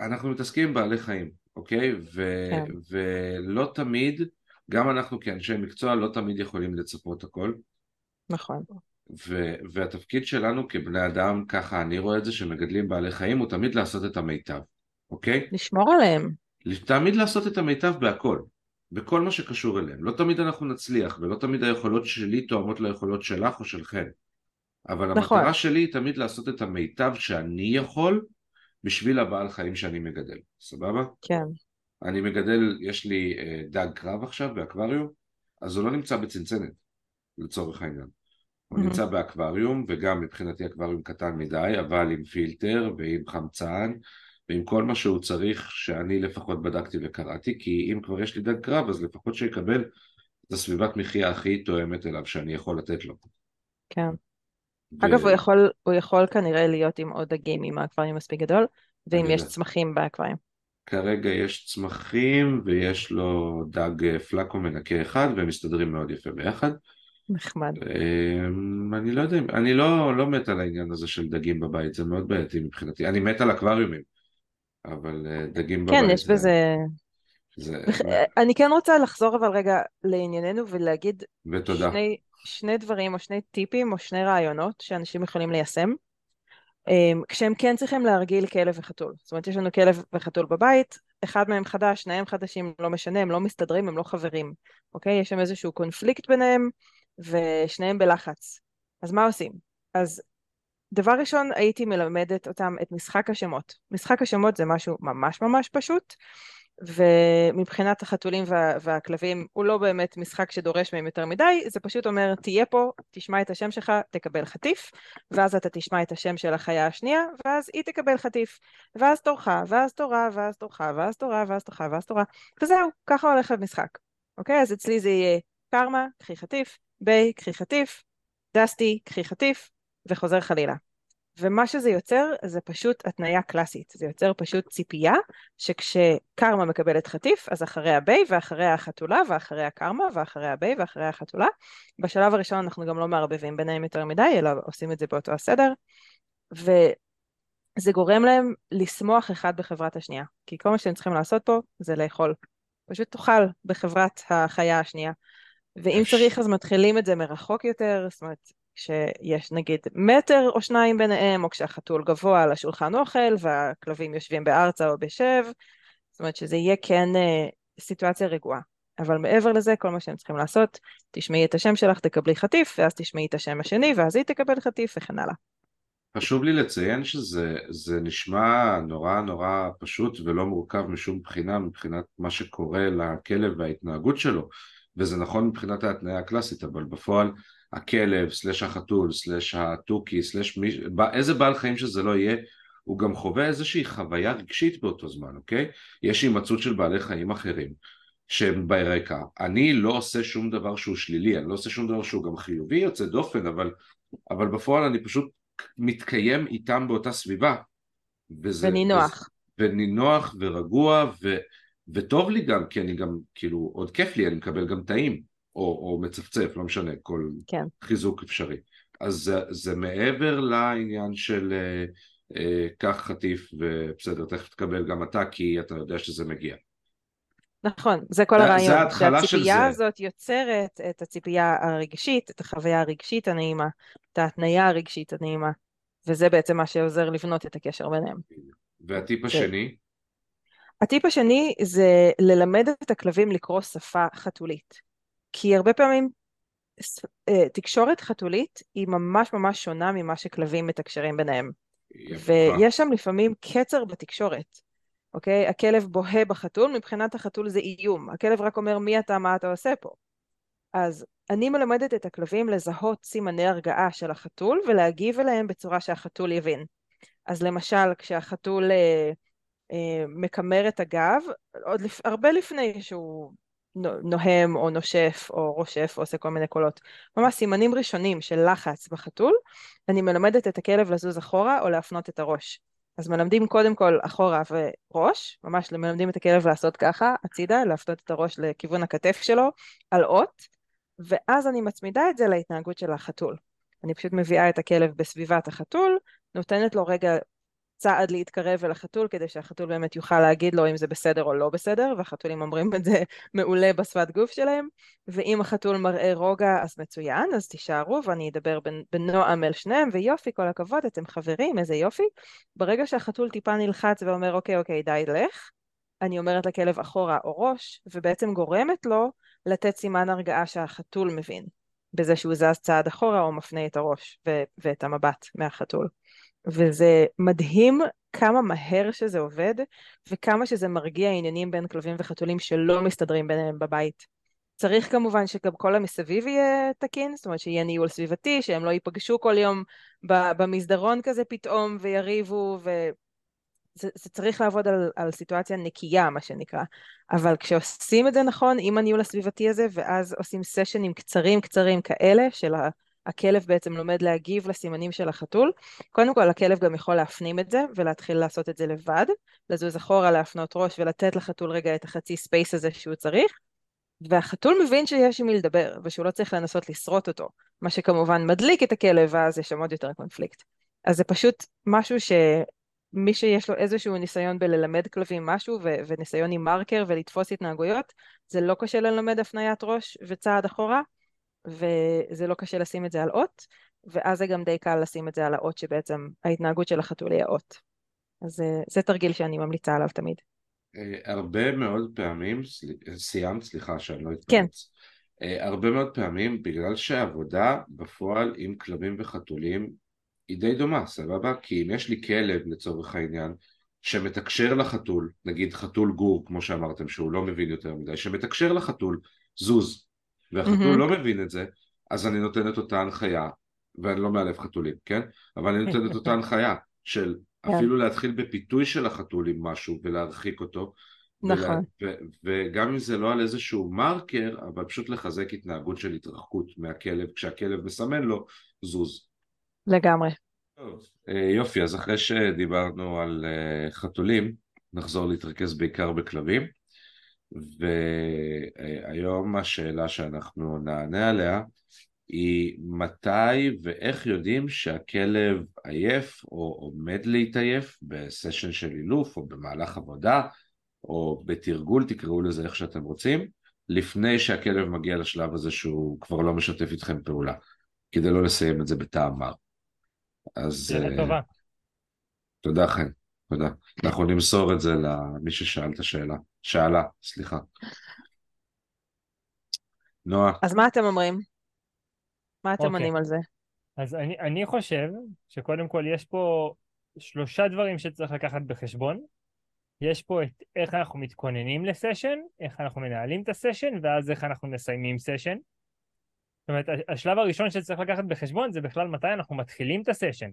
אנחנו מתעסקים עם בעלי חיים, אוקיי? ו- כן. ולא תמיד, גם אנחנו כאנשי מקצוע לא תמיד יכולים לצפות הכל. נכון, ו- והתפקיד שלנו כבני אדם, ככה אני רואה את זה, שמגדלים בעלי חיים, הוא תמיד לעשות את המיטב, אוקיי? לשמור עליהם, תמיד לעשות את המיטב בהכל, בכל מה שקשור אליהם. לא תמיד אנחנו נצליח, ולא תמיד היכולות שלי תואמות ליכולות שלך או שלכם. אבל נכון. המטרה שלי היא תמיד לעשות את המיטב שאני יכול בשביל הבעל חיים שאני מגדל, סבבה? כן, אני מגדל, יש לי אה, דג קרב עכשיו באקווריום, אז הוא לא נמצא בצנצנת, לצורך העניין. הוא מהמם. נמצא באקווריום, וגם מבחינתי אקווריום קטן מדי, אבל עם פילטר ועם חמצן ועם כל מה שהוא צריך, שאני לפחות בדקתי וקראתי, כי אם כבר יש לי דג קרב, אז לפחות שיקבל את הסביבת מחיה הכי תואמת אליו שאני יכול לתת לו. כן. ו- אגב, הוא יכול, הוא יכול כנראה להיות עם עוד דגים אם האקווריום מספיק גדול, ואם יש. צמחים באקווריום. כרגע יש צמחים ויש לו דג אה, פלקו מנקה אחד והם מסתדרים מאוד יפה ביחד. נחמד. אמ, אני לא יודע, אני לא, לא מת על העניין הזה של דגים בבית, זה מאוד בעייתי מבחינתי. אני מת על אקווריומים, אבל אה, דגים בבית כן, יש זה... בזה... זה... אני כן רוצה לחזור אבל רגע לענייננו ולהגיד ותודה. שני, שני דברים או שני טיפים או שני רעיונות שאנשים יכולים ליישם אמ, כשהם כן צריכים להרגיל כלב וחתול. זאת אומרת, יש לנו כלב וחתול בבית, אחד מהם חדש, שניהם חדשים, לא משנה, הם לא מסתדרים, הם לא חברים, אוקיי? יש שם איזשהו קונפליקט ביניהם ושניהם בלחץ. אז מה עושים? אז דבר ראשון, הייתי מלמדת אותם את משחק השמות. משחק השמות זה משהו ממש ממש פשוט, ומבחינת החתולים וה, והכלבים הוא לא באמת משחק שדורש מהם יותר מדי, זה פשוט אומר תהיה פה, תשמע את השם שלך, תקבל חטיף, ואז אתה תשמע את השם של החיה השנייה, ואז היא תקבל חטיף, ואז תורך, ואז תורה, ואז תורך, ואז תורה, ואז תורך, ואז תורה, וזהו, ככה הולך המשחק, אוקיי? אז אצלי זה יהיה קרמה, קחי חטיף, ביי, קחי חטיף, דסטי, קחי חטיף, וחוזר חלילה. ומה שזה יוצר זה פשוט התניה קלאסית, זה יוצר פשוט ציפייה שכשקרמה מקבלת חטיף אז אחריה ביי ואחריה החתולה ואחריה קרמה ואחריה ביי ואחריה החתולה. בשלב הראשון אנחנו גם לא מערבבים ביניהם יותר מדי אלא עושים את זה באותו הסדר וזה גורם להם לשמוח אחד בחברת השנייה כי כל מה שהם צריכים לעשות פה זה לאכול. פשוט תאכל בחברת החיה השנייה. ואם צריך אז מתחילים את זה מרחוק יותר, זאת אומרת כשיש נגיד מטר או שניים ביניהם, או כשהחתול גבוה על השולחן אוכל והכלבים יושבים בארצה או בשב, זאת אומרת שזה יהיה כן אה, סיטואציה רגועה. אבל מעבר לזה, כל מה שהם צריכים לעשות, תשמעי את השם שלך, תקבלי חטיף, ואז תשמעי את השם השני, ואז היא תקבל חטיף, וכן הלאה. חשוב לי לציין שזה נשמע נורא נורא פשוט ולא מורכב משום בחינה מבחינת מה שקורה לכלב וההתנהגות שלו וזה נכון מבחינת ההתניה הקלאסית אבל בפועל הכלב, סלש החתול, סלש התוכי, סלש מי... איזה בעל חיים שזה לא יהיה, הוא גם חווה איזושהי חוויה רגשית באותו זמן, אוקיי? יש הימצאות של בעלי חיים אחרים שהם ברקע. אני לא עושה שום דבר שהוא שלילי, אני לא עושה שום דבר שהוא גם חיובי יוצא דופן, אבל, אבל בפועל אני פשוט מתקיים איתם באותה סביבה. וזה, ונינוח. וזה, ונינוח ורגוע ו, וטוב לי גם, כי אני גם, כאילו, עוד כיף לי, אני מקבל גם טעים. או, או מצפצף, לא משנה, כל כן. חיזוק אפשרי. אז זה, זה מעבר לעניין של אה, אה, קח חטיף ובסדר, תכף תקבל גם אתה כי אתה יודע שזה מגיע. נכון, זה כל הרעיון. זה ההתחלה של זה. הזאת יוצרת את הציפייה הרגשית, את החוויה הרגשית הנעימה, את ההתניה הרגשית הנעימה, וזה בעצם מה שעוזר לבנות את הקשר ביניהם. והטיפ השני? הטיפ השני זה ללמד את הכלבים לקרוא שפה חתולית. כי הרבה פעמים אה, תקשורת חתולית היא ממש ממש שונה ממה שכלבים מתקשרים ביניהם. ויש שם לפעמים קצר בתקשורת, אוקיי? הכלב בוהה בחתול, מבחינת החתול זה איום. הכלב רק אומר מי אתה, מה אתה עושה פה. אז אני מלמדת את הכלבים לזהות סימני הרגעה של החתול ולהגיב אליהם בצורה שהחתול יבין. אז למשל, כשהחתול אה, אה, מקמר את הגב, עוד לפ... הרבה לפני שהוא נוהם או נושף או רושף או עושה כל מיני קולות. ממש סימנים ראשונים של לחץ בחתול, אני מלמדת את הכלב לזוז אחורה או להפנות את הראש. אז מלמדים קודם כל אחורה וראש, ממש מלמדים את הכלב לעשות ככה, הצידה, להפנות את הראש לכיוון הכתף שלו, על אות, ואז אני מצמידה את זה להתנהגות של החתול. אני פשוט מביאה את הכלב בסביבת החתול, נותנת לו רגע צעד להתקרב אל החתול כדי שהחתול באמת יוכל להגיד לו אם זה בסדר או לא בסדר, והחתולים אומרים את זה מעולה בשפת גוף שלהם, ואם החתול מראה רוגע אז מצוין, אז תישארו ואני אדבר בנועם אל שניהם, ויופי, כל הכבוד, אתם חברים, איזה יופי. ברגע שהחתול טיפה נלחץ ואומר אוקיי, אוקיי, די, לך, אני אומרת לכלב אחורה או ראש, ובעצם גורמת לו לתת סימן הרגעה שהחתול מבין, בזה שהוא זז צעד אחורה או מפנה את הראש ו- ואת המבט מהחתול. וזה מדהים כמה מהר שזה עובד, וכמה שזה מרגיע עניינים בין כלבים וחתולים שלא מסתדרים ביניהם בבית. צריך כמובן שגם כל המסביב יהיה תקין, זאת אומרת שיהיה ניהול סביבתי, שהם לא ייפגשו כל יום במסדרון כזה פתאום ויריבו, וזה זה צריך לעבוד על, על סיטואציה נקייה, מה שנקרא. אבל כשעושים את זה נכון, עם הניהול הסביבתי הזה, ואז עושים סשנים קצרים קצרים כאלה של ה... הכלב בעצם לומד להגיב לסימנים של החתול. קודם כל הכלב גם יכול להפנים את זה ולהתחיל לעשות את זה לבד, לזוז אחורה, להפנות ראש ולתת לחתול רגע את החצי space הזה שהוא צריך. והחתול מבין שיש עם מי לדבר ושהוא לא צריך לנסות לשרוט אותו, מה שכמובן מדליק את הכלב ואז יש שם עוד יותר קונפליקט. אז זה פשוט משהו שמי שיש לו איזשהו ניסיון בללמד כלבים משהו ו- וניסיון עם מרקר ולתפוס התנהגויות, זה לא קשה ללמד הפניית ראש וצעד אחורה, וזה לא קשה לשים את זה על אות, ואז זה גם די קל לשים את זה על האות שבעצם ההתנהגות של החתול היא האות. אז אה, זה תרגיל שאני ממליצה עליו תמיד. אה, הרבה מאוד פעמים, סיימת, סליחה שאני לא אתפרץ. כן. אה, הרבה מאוד פעמים בגלל שהעבודה בפועל עם כלבים וחתולים היא די דומה, סבבה? כי אם יש לי כלב לצורך העניין שמתקשר לחתול, נגיד חתול גור כמו שאמרתם שהוא לא מבין יותר מדי, שמתקשר לחתול זוז, והחתול mm-hmm. לא מבין את זה, אז אני נותן את אותה הנחיה, ואני לא מאלף חתולים, כן? אבל אני נותן את אותה הנחיה של כן. אפילו להתחיל בפיתוי של החתול עם משהו ולהרחיק אותו, נכון. ו- ו- וגם אם זה לא על איזשהו מרקר, אבל פשוט לחזק התנהגות של התרחקות מהכלב, כשהכלב מסמן לו, זוז. לגמרי. טוב, אה, יופי, אז אחרי שדיברנו על אה, חתולים, נחזור להתרכז בעיקר בכלבים, והיום השאלה שאנחנו נענה עליה היא מתי ואיך יודעים שהכלב עייף או עומד להתעייף בסשן של אילוף או במהלך עבודה או בתרגול, תקראו לזה איך שאתם רוצים, לפני שהכלב מגיע לשלב הזה שהוא כבר לא משתף איתכם פעולה, כדי לא לסיים את זה בטעם מר. אז... שאלה אה, טובה. תודה חן, תודה. אנחנו נמסור את זה למי ששאל את השאלה. שאלה, סליחה. נועה, אז מה אתם אומרים? מה אתם אוקיי. עונים על זה? אז אני, אני חושב שקודם כל יש פה שלושה דברים שצריך לקחת בחשבון. יש פה את איך אנחנו מתכוננים לסשן, איך אנחנו מנהלים את הסשן, ואז איך אנחנו מסיימים סשן. זאת אומרת, השלב הראשון שצריך לקחת בחשבון זה בכלל מתי אנחנו מתחילים את הסשן.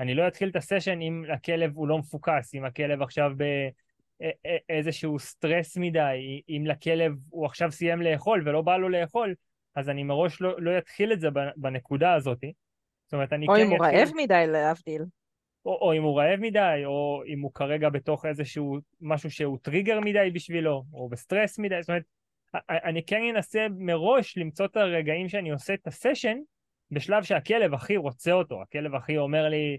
אני לא אתחיל את הסשן אם הכלב הוא לא מפוקס, אם הכלב עכשיו באיזשהו סטרס מדי, אם לכלב הוא עכשיו סיים לאכול ולא בא לו לאכול, אז אני מראש לא, לא אתחיל את זה בנקודה הזאת. זאת אומרת, אני או כן אם הוא. רעב מדי, להבדיל. או, או אם הוא רעב מדי, או אם הוא כרגע בתוך איזשהו משהו שהוא טריגר מדי בשבילו, או בסטרס מדי, זאת אומרת, אני כן אנסה מראש למצוא את הרגעים שאני עושה את הסשן, בשלב שהכלב הכי רוצה אותו, הכלב הכי אומר לי,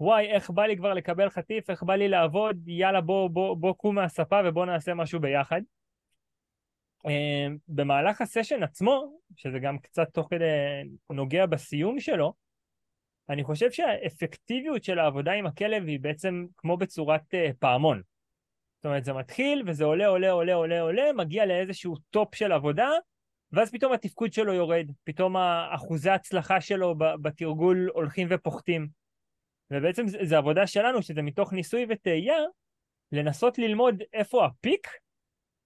וואי, איך בא לי כבר לקבל חטיף, איך בא לי לעבוד, יאללה בוא, בוא, בוא קום מהספה ובוא נעשה משהו ביחד. אמ, במהלך הסשן עצמו, שזה גם קצת תוך כדי נוגע בסיום שלו, אני חושב שהאפקטיביות של העבודה עם הכלב היא בעצם כמו בצורת uh, פעמון. זאת אומרת, זה מתחיל וזה עולה, עולה, עולה, עולה, עולה, מגיע לאיזשהו top של עבודה, ואז פתאום התפקוד שלו יורד, פתאום אחוזי ההצלחה שלו בתרגול הולכים ופוחתים. ובעצם זה עבודה שלנו, שזה מתוך ניסוי וטעייה, לנסות ללמוד איפה ה peak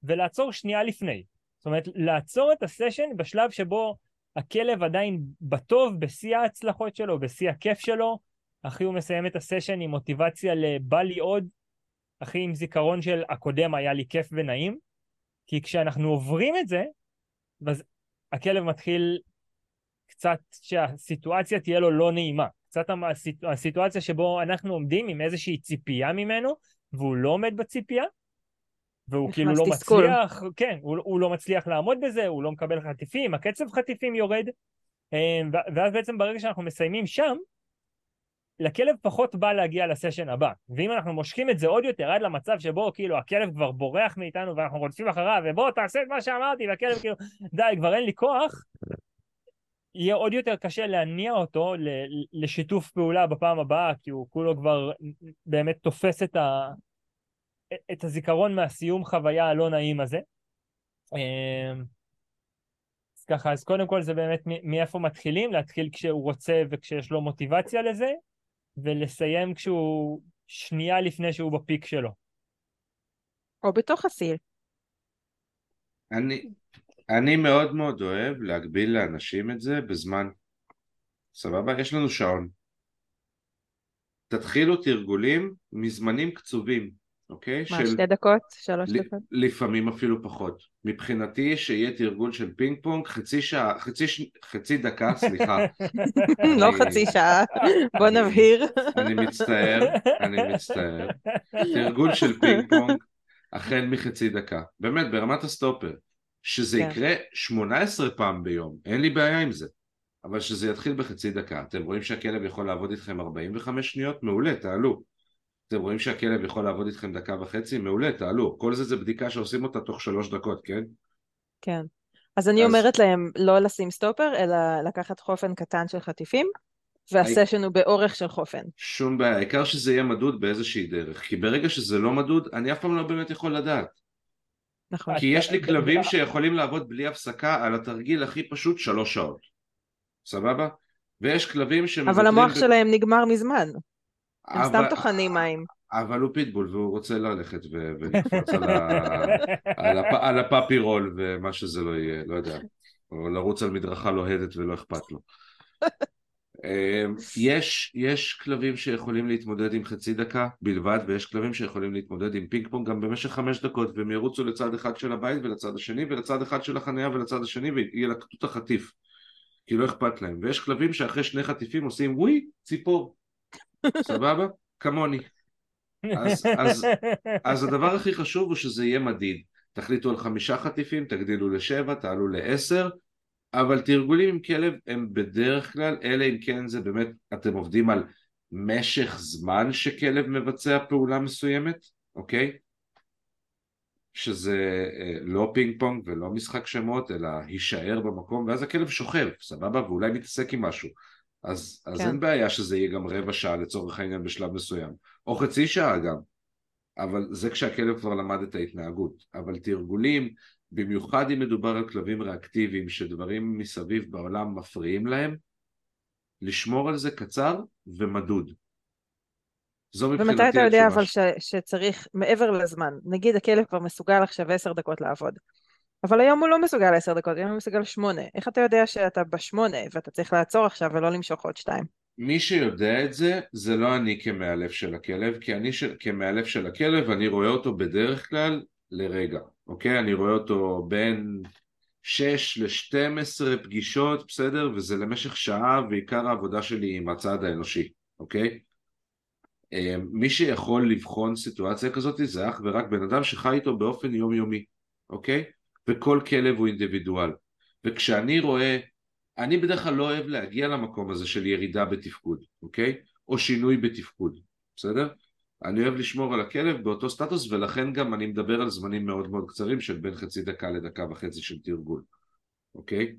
ולעצור שנייה לפני. זאת אומרת, לעצור את הסשן בשלב שבו הכלב עדיין בטוב, בשיא ההצלחות שלו, בשיא הכיף שלו, אחי הוא מסיים את הסשן עם מוטיבציה לבא לי עוד, אחי עם זיכרון של הקודם היה לי כיף ונעים, כי כשאנחנו עוברים את זה, אז הכלב מתחיל קצת שהסיטואציה תהיה לו לא נעימה. קצת הסיטואציה שבו אנחנו עומדים עם איזושהי ציפייה ממנו, והוא לא עומד בציפייה, והוא כאילו לא תסכול. מצליח, כן, הוא, הוא לא מצליח לעמוד בזה, הוא לא מקבל חטיפים, הקצב חטיפים יורד, אמ, ואז בעצם ברגע שאנחנו מסיימים שם, לכלב פחות בא להגיע לסשן הבא. ואם אנחנו מושכים את זה עוד יותר עד למצב שבו כאילו הכלב כבר בורח מאיתנו ואנחנו רודפים אחריו, ובוא תעשה את מה שאמרתי, והכלב כאילו, די, כבר אין לי כוח, יהיה עוד יותר קשה להניע אותו לשיתוף פעולה בפעם הבאה, כי הוא כולו כבר באמת תופס את, ה, את הזיכרון מהסיום חוויה הלא נעים הזה. אמ, אז ככה, אז קודם כל זה באמת מאיפה מתחילים, להתחיל כשהוא רוצה וכשיש לו מוטיבציה לזה, ולסיים כשהוא שנייה לפני שהוא בפיק שלו. או בתוך הסיר. אני, אני מאוד מאוד אוהב להגביל לאנשים את זה בזמן. סבבה? יש לנו שעון. תתחילו תרגולים מזמנים קצובים, אוקיי? מה, של... שתי דקות? שלוש ל- דקות? לפעמים אפילו פחות. מבחינתי שיהיה תרגול של פינג פונג חצי שעה, חצי, ש... חצי דקה, סליחה. לא אני- חצי שעה, בוא נבהיר. אני מצטער, אני מצטער. תרגול של פינג פונג החל מחצי דקה. באמת, ברמת הסטופר. שזה כן. יקרה 18 פעם ביום, אין לי בעיה עם זה. אבל שזה יתחיל בחצי דקה. אתם רואים שהכלב יכול לעבוד איתכם 45 שניות? מעולה, תעלו. אתם רואים שהכלב יכול לעבוד איתכם דקה וחצי? מעולה, תעלו. כל זה זה בדיקה שעושים אותה תוך שלוש דקות, כן? כן. אז אני אז- אומרת להם לא לשים סטופר, אלא לקחת חופן קטן של חטיפים, והסשן הוא באורך של חופן. שום בעיה, העיקר שזה יהיה מדוד באיזושהי דרך. כי ברגע שזה לא מדוד, אני אף פעם לא באמת יכול לדעת. נכון. כי יש לי כלבים שיכולים לעבוד בלי הפסקה על התרגיל הכי פשוט שלוש שעות. סבבה? ויש כלבים שמוותרים... אבל המוח ב- שלהם נגמר מזמן. הם סתם טוחנים מים. אבל הוא פיטבול והוא רוצה ללכת ו- ולקפוץ על, ה... על, הפ... על ה puppy roll ומה שזה לא יהיה, לא יודע. או לרוץ על מדרכה לוהדת ולא אכפת לו. אמ, יש, יש כלבים שיכולים להתמודד עם חצי דקה בלבד ויש כלבים שיכולים להתמודד עם פינג פונג גם במשך חמש דקות והם ירוצו לצד אחד של הבית ולצד השני ולצד אחד של החניה ולצד השני וילקטו את החטיף כי לא אכפת להם ויש כלבים שאחרי שני חטיפים עושים ווי ציפור סבבה? כמוני אז, אז, אז הדבר הכי חשוב הוא שזה יהיה מדיד תחליטו על חמישה חטיפים, תגדילו לשבע, תעלו לעשר אבל תרגולים עם כלב הם בדרך כלל, אלא אם כן זה באמת, אתם עובדים על משך זמן שכלב מבצע פעולה מסוימת, אוקיי? שזה אה, לא פינג פונג ולא משחק שמות, אלא הישאר במקום, ואז הכלב שוכב, סבבה? ואולי מתעסק עם משהו. אז, אז כן. אין בעיה שזה יהיה גם רבע שעה לצורך העניין בשלב מסוים, או חצי שעה גם, אבל זה כשהכלב כבר למד את ההתנהגות. אבל תרגולים, במיוחד אם מדובר על כלבים ריאקטיביים שדברים מסביב בעולם מפריעים להם, לשמור על זה קצר ומדוד. זו מבחינתי ומתי אתה יודע אבל ש, שצריך מעבר לזמן, נגיד הכלב כבר מסוגל עכשיו עשר דקות לעבוד, אבל היום הוא לא מסוגל עשר דקות, היום הוא מסוגל שמונה, איך אתה יודע שאתה בשמונה ואתה צריך לעצור עכשיו ולא למשוך עוד שתיים? מי שיודע את זה, זה לא אני כמאלף של הכלב, כי אני ש... כמאלף של הכלב, אני רואה אותו בדרך כלל לרגע, אוקיי? אני רואה אותו בין 6 ל-12 פגישות, בסדר? וזה למשך שעה, ועיקר העבודה שלי היא עם הצד האנושי, אוקיי? אה, מי שיכול לבחון סיטואציה כזאת זה אך ורק בן אדם שחי איתו באופן יומיומי, אוקיי? וכל כלב הוא אינדיבידואל. וכשאני רואה, אני בדרך כלל לא אוהב להגיע למקום הזה של ירידה בתפקוד, אוקיי? או שינוי בתפקוד, בסדר? אני אוהב לשמור על הכלב באותו סטטוס ולכן גם אני מדבר על זמנים מאוד מאוד קצרים של בין חצי דקה לדקה וחצי של תרגול, אוקיי?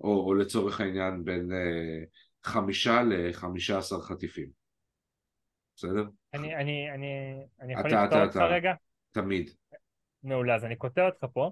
או, או לצורך העניין בין אה, חמישה לחמישה עשר חטיפים, בסדר? אני, אני, אני, אני יכול לקטוע אותך. רגע? תמיד. מעולה, אז אני קוטע אותך פה,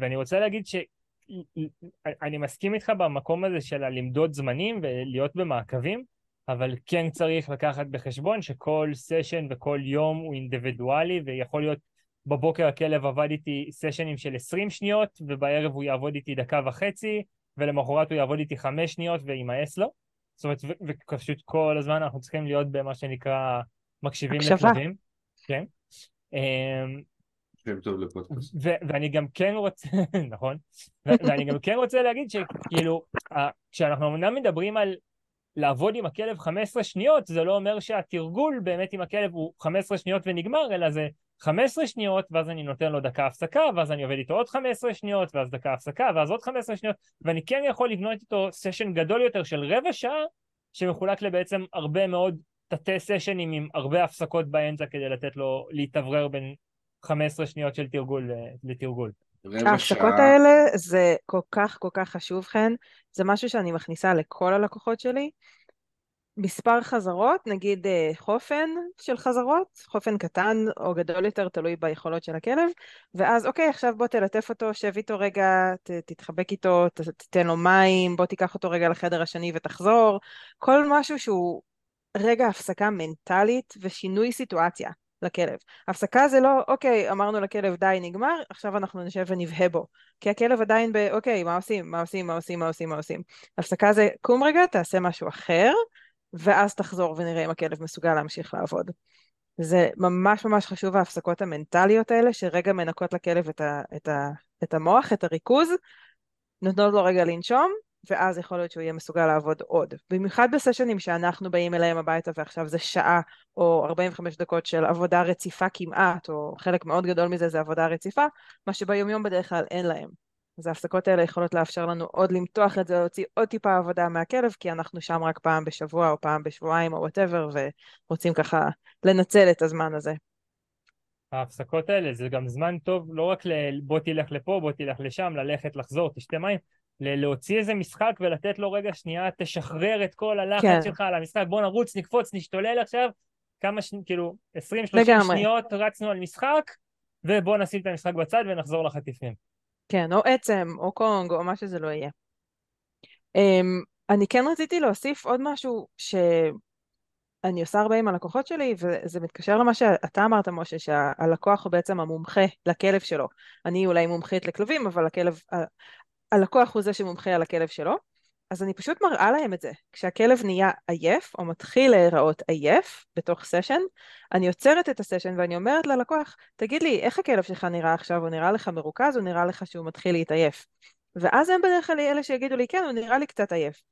ואני רוצה להגיד שאני מסכים איתך במקום הזה של הלמדוד זמנים ולהיות במעקבים, אבל כן צריך לקחת בחשבון שכל סשן וכל יום הוא אינדיבידואלי, ויכול להיות בבוקר הכלב עבד איתי סשנים של 20 שניות, ובערב הוא יעבוד איתי דקה וחצי, ולמחרת הוא יעבוד איתי חמש שניות וימאס לו. זאת אומרת, ופשוט כל הזמן אנחנו צריכים להיות במה שנקרא מקשיבים הקשבה. לכלבים. כן. שם טוב לפודקאסט. ואני גם כן רוצה, נכון, ואני גם כן רוצה להגיד שכאילו, כשאנחנו אמנם מדברים על לעבוד עם הכלב 15 שניות, זה לא אומר שהתרגול באמת עם הכלב הוא 15 שניות ונגמר, אלא זה 15 שניות, ואז אני נותן לו דקה הפסקה, ואז אני עובד איתו עוד 15 שניות, ואז דקה הפסקה, ואז עוד 15 שניות, ואני כן יכול לבנות איתו סשן גדול יותר של רבע שעה, שמחולק לבעצם הרבה מאוד תתי סשנים עם הרבה הפסקות באמצע כדי לתת לו להתאוורר בין 15 שניות של תרגול אה, לתרגול. ההפסקות האלה זה כל כך כל כך חשוב חן, זה משהו שאני מכניסה לכל הלקוחות שלי. מספר חזרות, נגיד אה, חופן של חזרות, חופן קטן או גדול יותר, תלוי ביכולות של הכלב, ואז אוקיי, עכשיו בוא תלטף אותו, שב איתו רגע, ת, תתחבק איתו, ת, תתן לו מים, בוא תיקח אותו רגע לחדר השני ותחזור, כל משהו שהוא רגע הפסקה מנטלית ושינוי סיטואציה לכלב. הפסקה זה לא, אוקיי, אמרנו לכלב די, נגמר, עכשיו אנחנו נשב ונבהה בו. כי הכלב עדיין ב, אוקיי, מה עושים, מה עושים, מה עושים, מה עושים, מה עושים. הפסקה זה, קום רגע, תעשה משהו אחר, ואז תחזור ונראה אם הכלב מסוגל להמשיך לעבוד. זה ממש ממש חשוב ההפסקות המנטליות האלה, שרגע מנקות לכלב את, ה, את, ה, את המוח, את הריכוז, נותנות לו רגע לנשום, ואז יכול להיות שהוא יהיה מסוגל לעבוד עוד. במיוחד בסשנים שאנחנו באים אליהם הביתה ועכשיו זה שעה או 45 דקות של עבודה רציפה כמעט, או חלק מאוד גדול מזה זה עבודה רציפה, מה שביומיום בדרך כלל אין להם. אז ההפסקות האלה יכולות לאפשר לנו עוד למתוח את זה, להוציא עוד טיפה עבודה מהכלב, כי אנחנו שם רק פעם בשבוע או פעם בשבועיים או וואטאבר, ורוצים ככה לנצל את הזמן הזה. ההפסקות האלה זה גם זמן טוב לא רק ל... בוא תלך לפה, בוא תלך לשם, ללכת, לחזור, תשתה מים, להוציא איזה משחק ולתת לו רגע שנייה, תשחרר את כל הלחץ כן. שלך על המשחק, בוא נרוץ, נקפוץ, נשתולל עכשיו, כמה שנים, כאילו, 20-30 לגמרי. שניות רצנו על משחק, ובוא נשים את המשחק בצד ונחזור לחטיפים. כן, או עצם, או קונג, או מה שזה לא יהיה. Um, אני כן רציתי להוסיף עוד משהו שאני עושה הרבה עם הלקוחות שלי, וזה מתקשר למה שאתה אמרת, משה, שהלקוח הוא בעצם המומחה לכלב שלו. אני אולי מומחית לכלבים, אבל הכלב, הלקוח הוא זה שמומחה על הכלב שלו. אז אני פשוט מראה להם את זה. כשהכלב נהיה עייף, או מתחיל להיראות עייף בתוך סשן, אני עוצרת את הסשן ואני אומרת ללקוח, תגיד לי, איך הכלב שלך נראה עכשיו? הוא נראה לך מרוכז, או נראה לך שהוא מתחיל להתעייף? ואז הם בדרך כלל אלה שיגידו לי, כן, הוא נראה לי קצת עייף.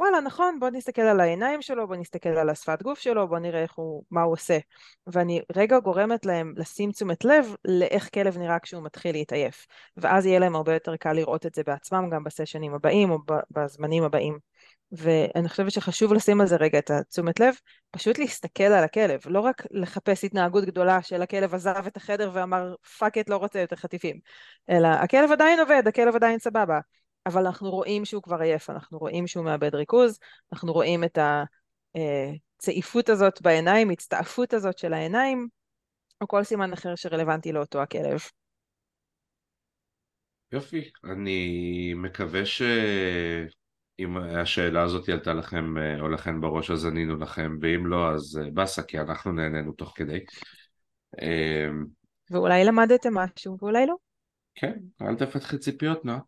וואלה, נכון, בוא נסתכל על העיניים שלו, בוא נסתכל על השפת גוף שלו, בוא נראה איך הוא, מה הוא עושה. ואני רגע גורמת להם לשים תשומת לב לאיך כלב נראה כשהוא מתחיל להתעייף. ואז יהיה להם הרבה יותר קל לראות את זה בעצמם גם בסשנים הבאים או בזמנים הבאים. ואני חושבת שחשוב לשים על זה רגע את התשומת לב, פשוט להסתכל על הכלב, לא רק לחפש התנהגות גדולה של הכלב עזב את החדר ואמר fuck it לא רוצה יותר חטיפים, אלא הכלב עדיין עובד, הכלב עדיין סבבה. אבל אנחנו רואים שהוא כבר עייף, אנחנו רואים שהוא מאבד ריכוז, אנחנו רואים את הצעיפות הזאת בעיניים, הצטעפות הזאת של העיניים, או כל סימן אחר שרלוונטי לאותו הכלב. יופי, אני מקווה שאם השאלה הזאת עלתה לכם או לכן בראש אז ענינו לכם, ואם לא אז באסה, כי אנחנו נהנינו תוך כדי. ואולי למדתם משהו, ואולי לא. כן, אל תפתחי ציפיות, נועה.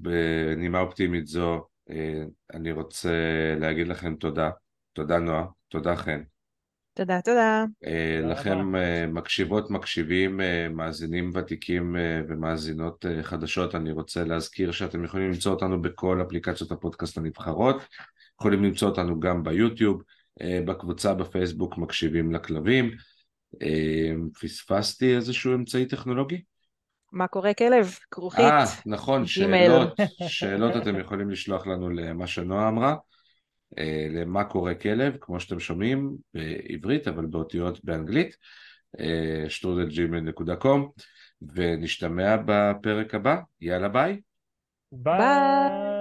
ובנימה אופטימית זו אה, אני רוצה להגיד לכם תודה, תודה נועה, תודה חן. תודה, תודה. אה, לכם אה, מקשיבות, מקשיבים, מאזינים ותיקים ומאזינות חדשות, אני רוצה להזכיר שאתם יכולים למצוא אותנו בכל אפליקציות הפודקאסט הנבחרות, יכולים למצוא אותנו גם ביוטיוב, בקבוצה בפייסבוק מקשיבים לכלבים. פספסתי איזשהו אמצעי טכנולוגי? מה קורה כלב? כרוכית. אה, נכון, שאלות, שאלות אתם יכולים לשלוח לנו למה שנועה אמרה, למה קורה כלב, כמו שאתם שומעים, בעברית, אבל באותיות באנגלית, שטרודלג'ימל.קום, ונשתמע בפרק הבא, יאללה ביי. ביי.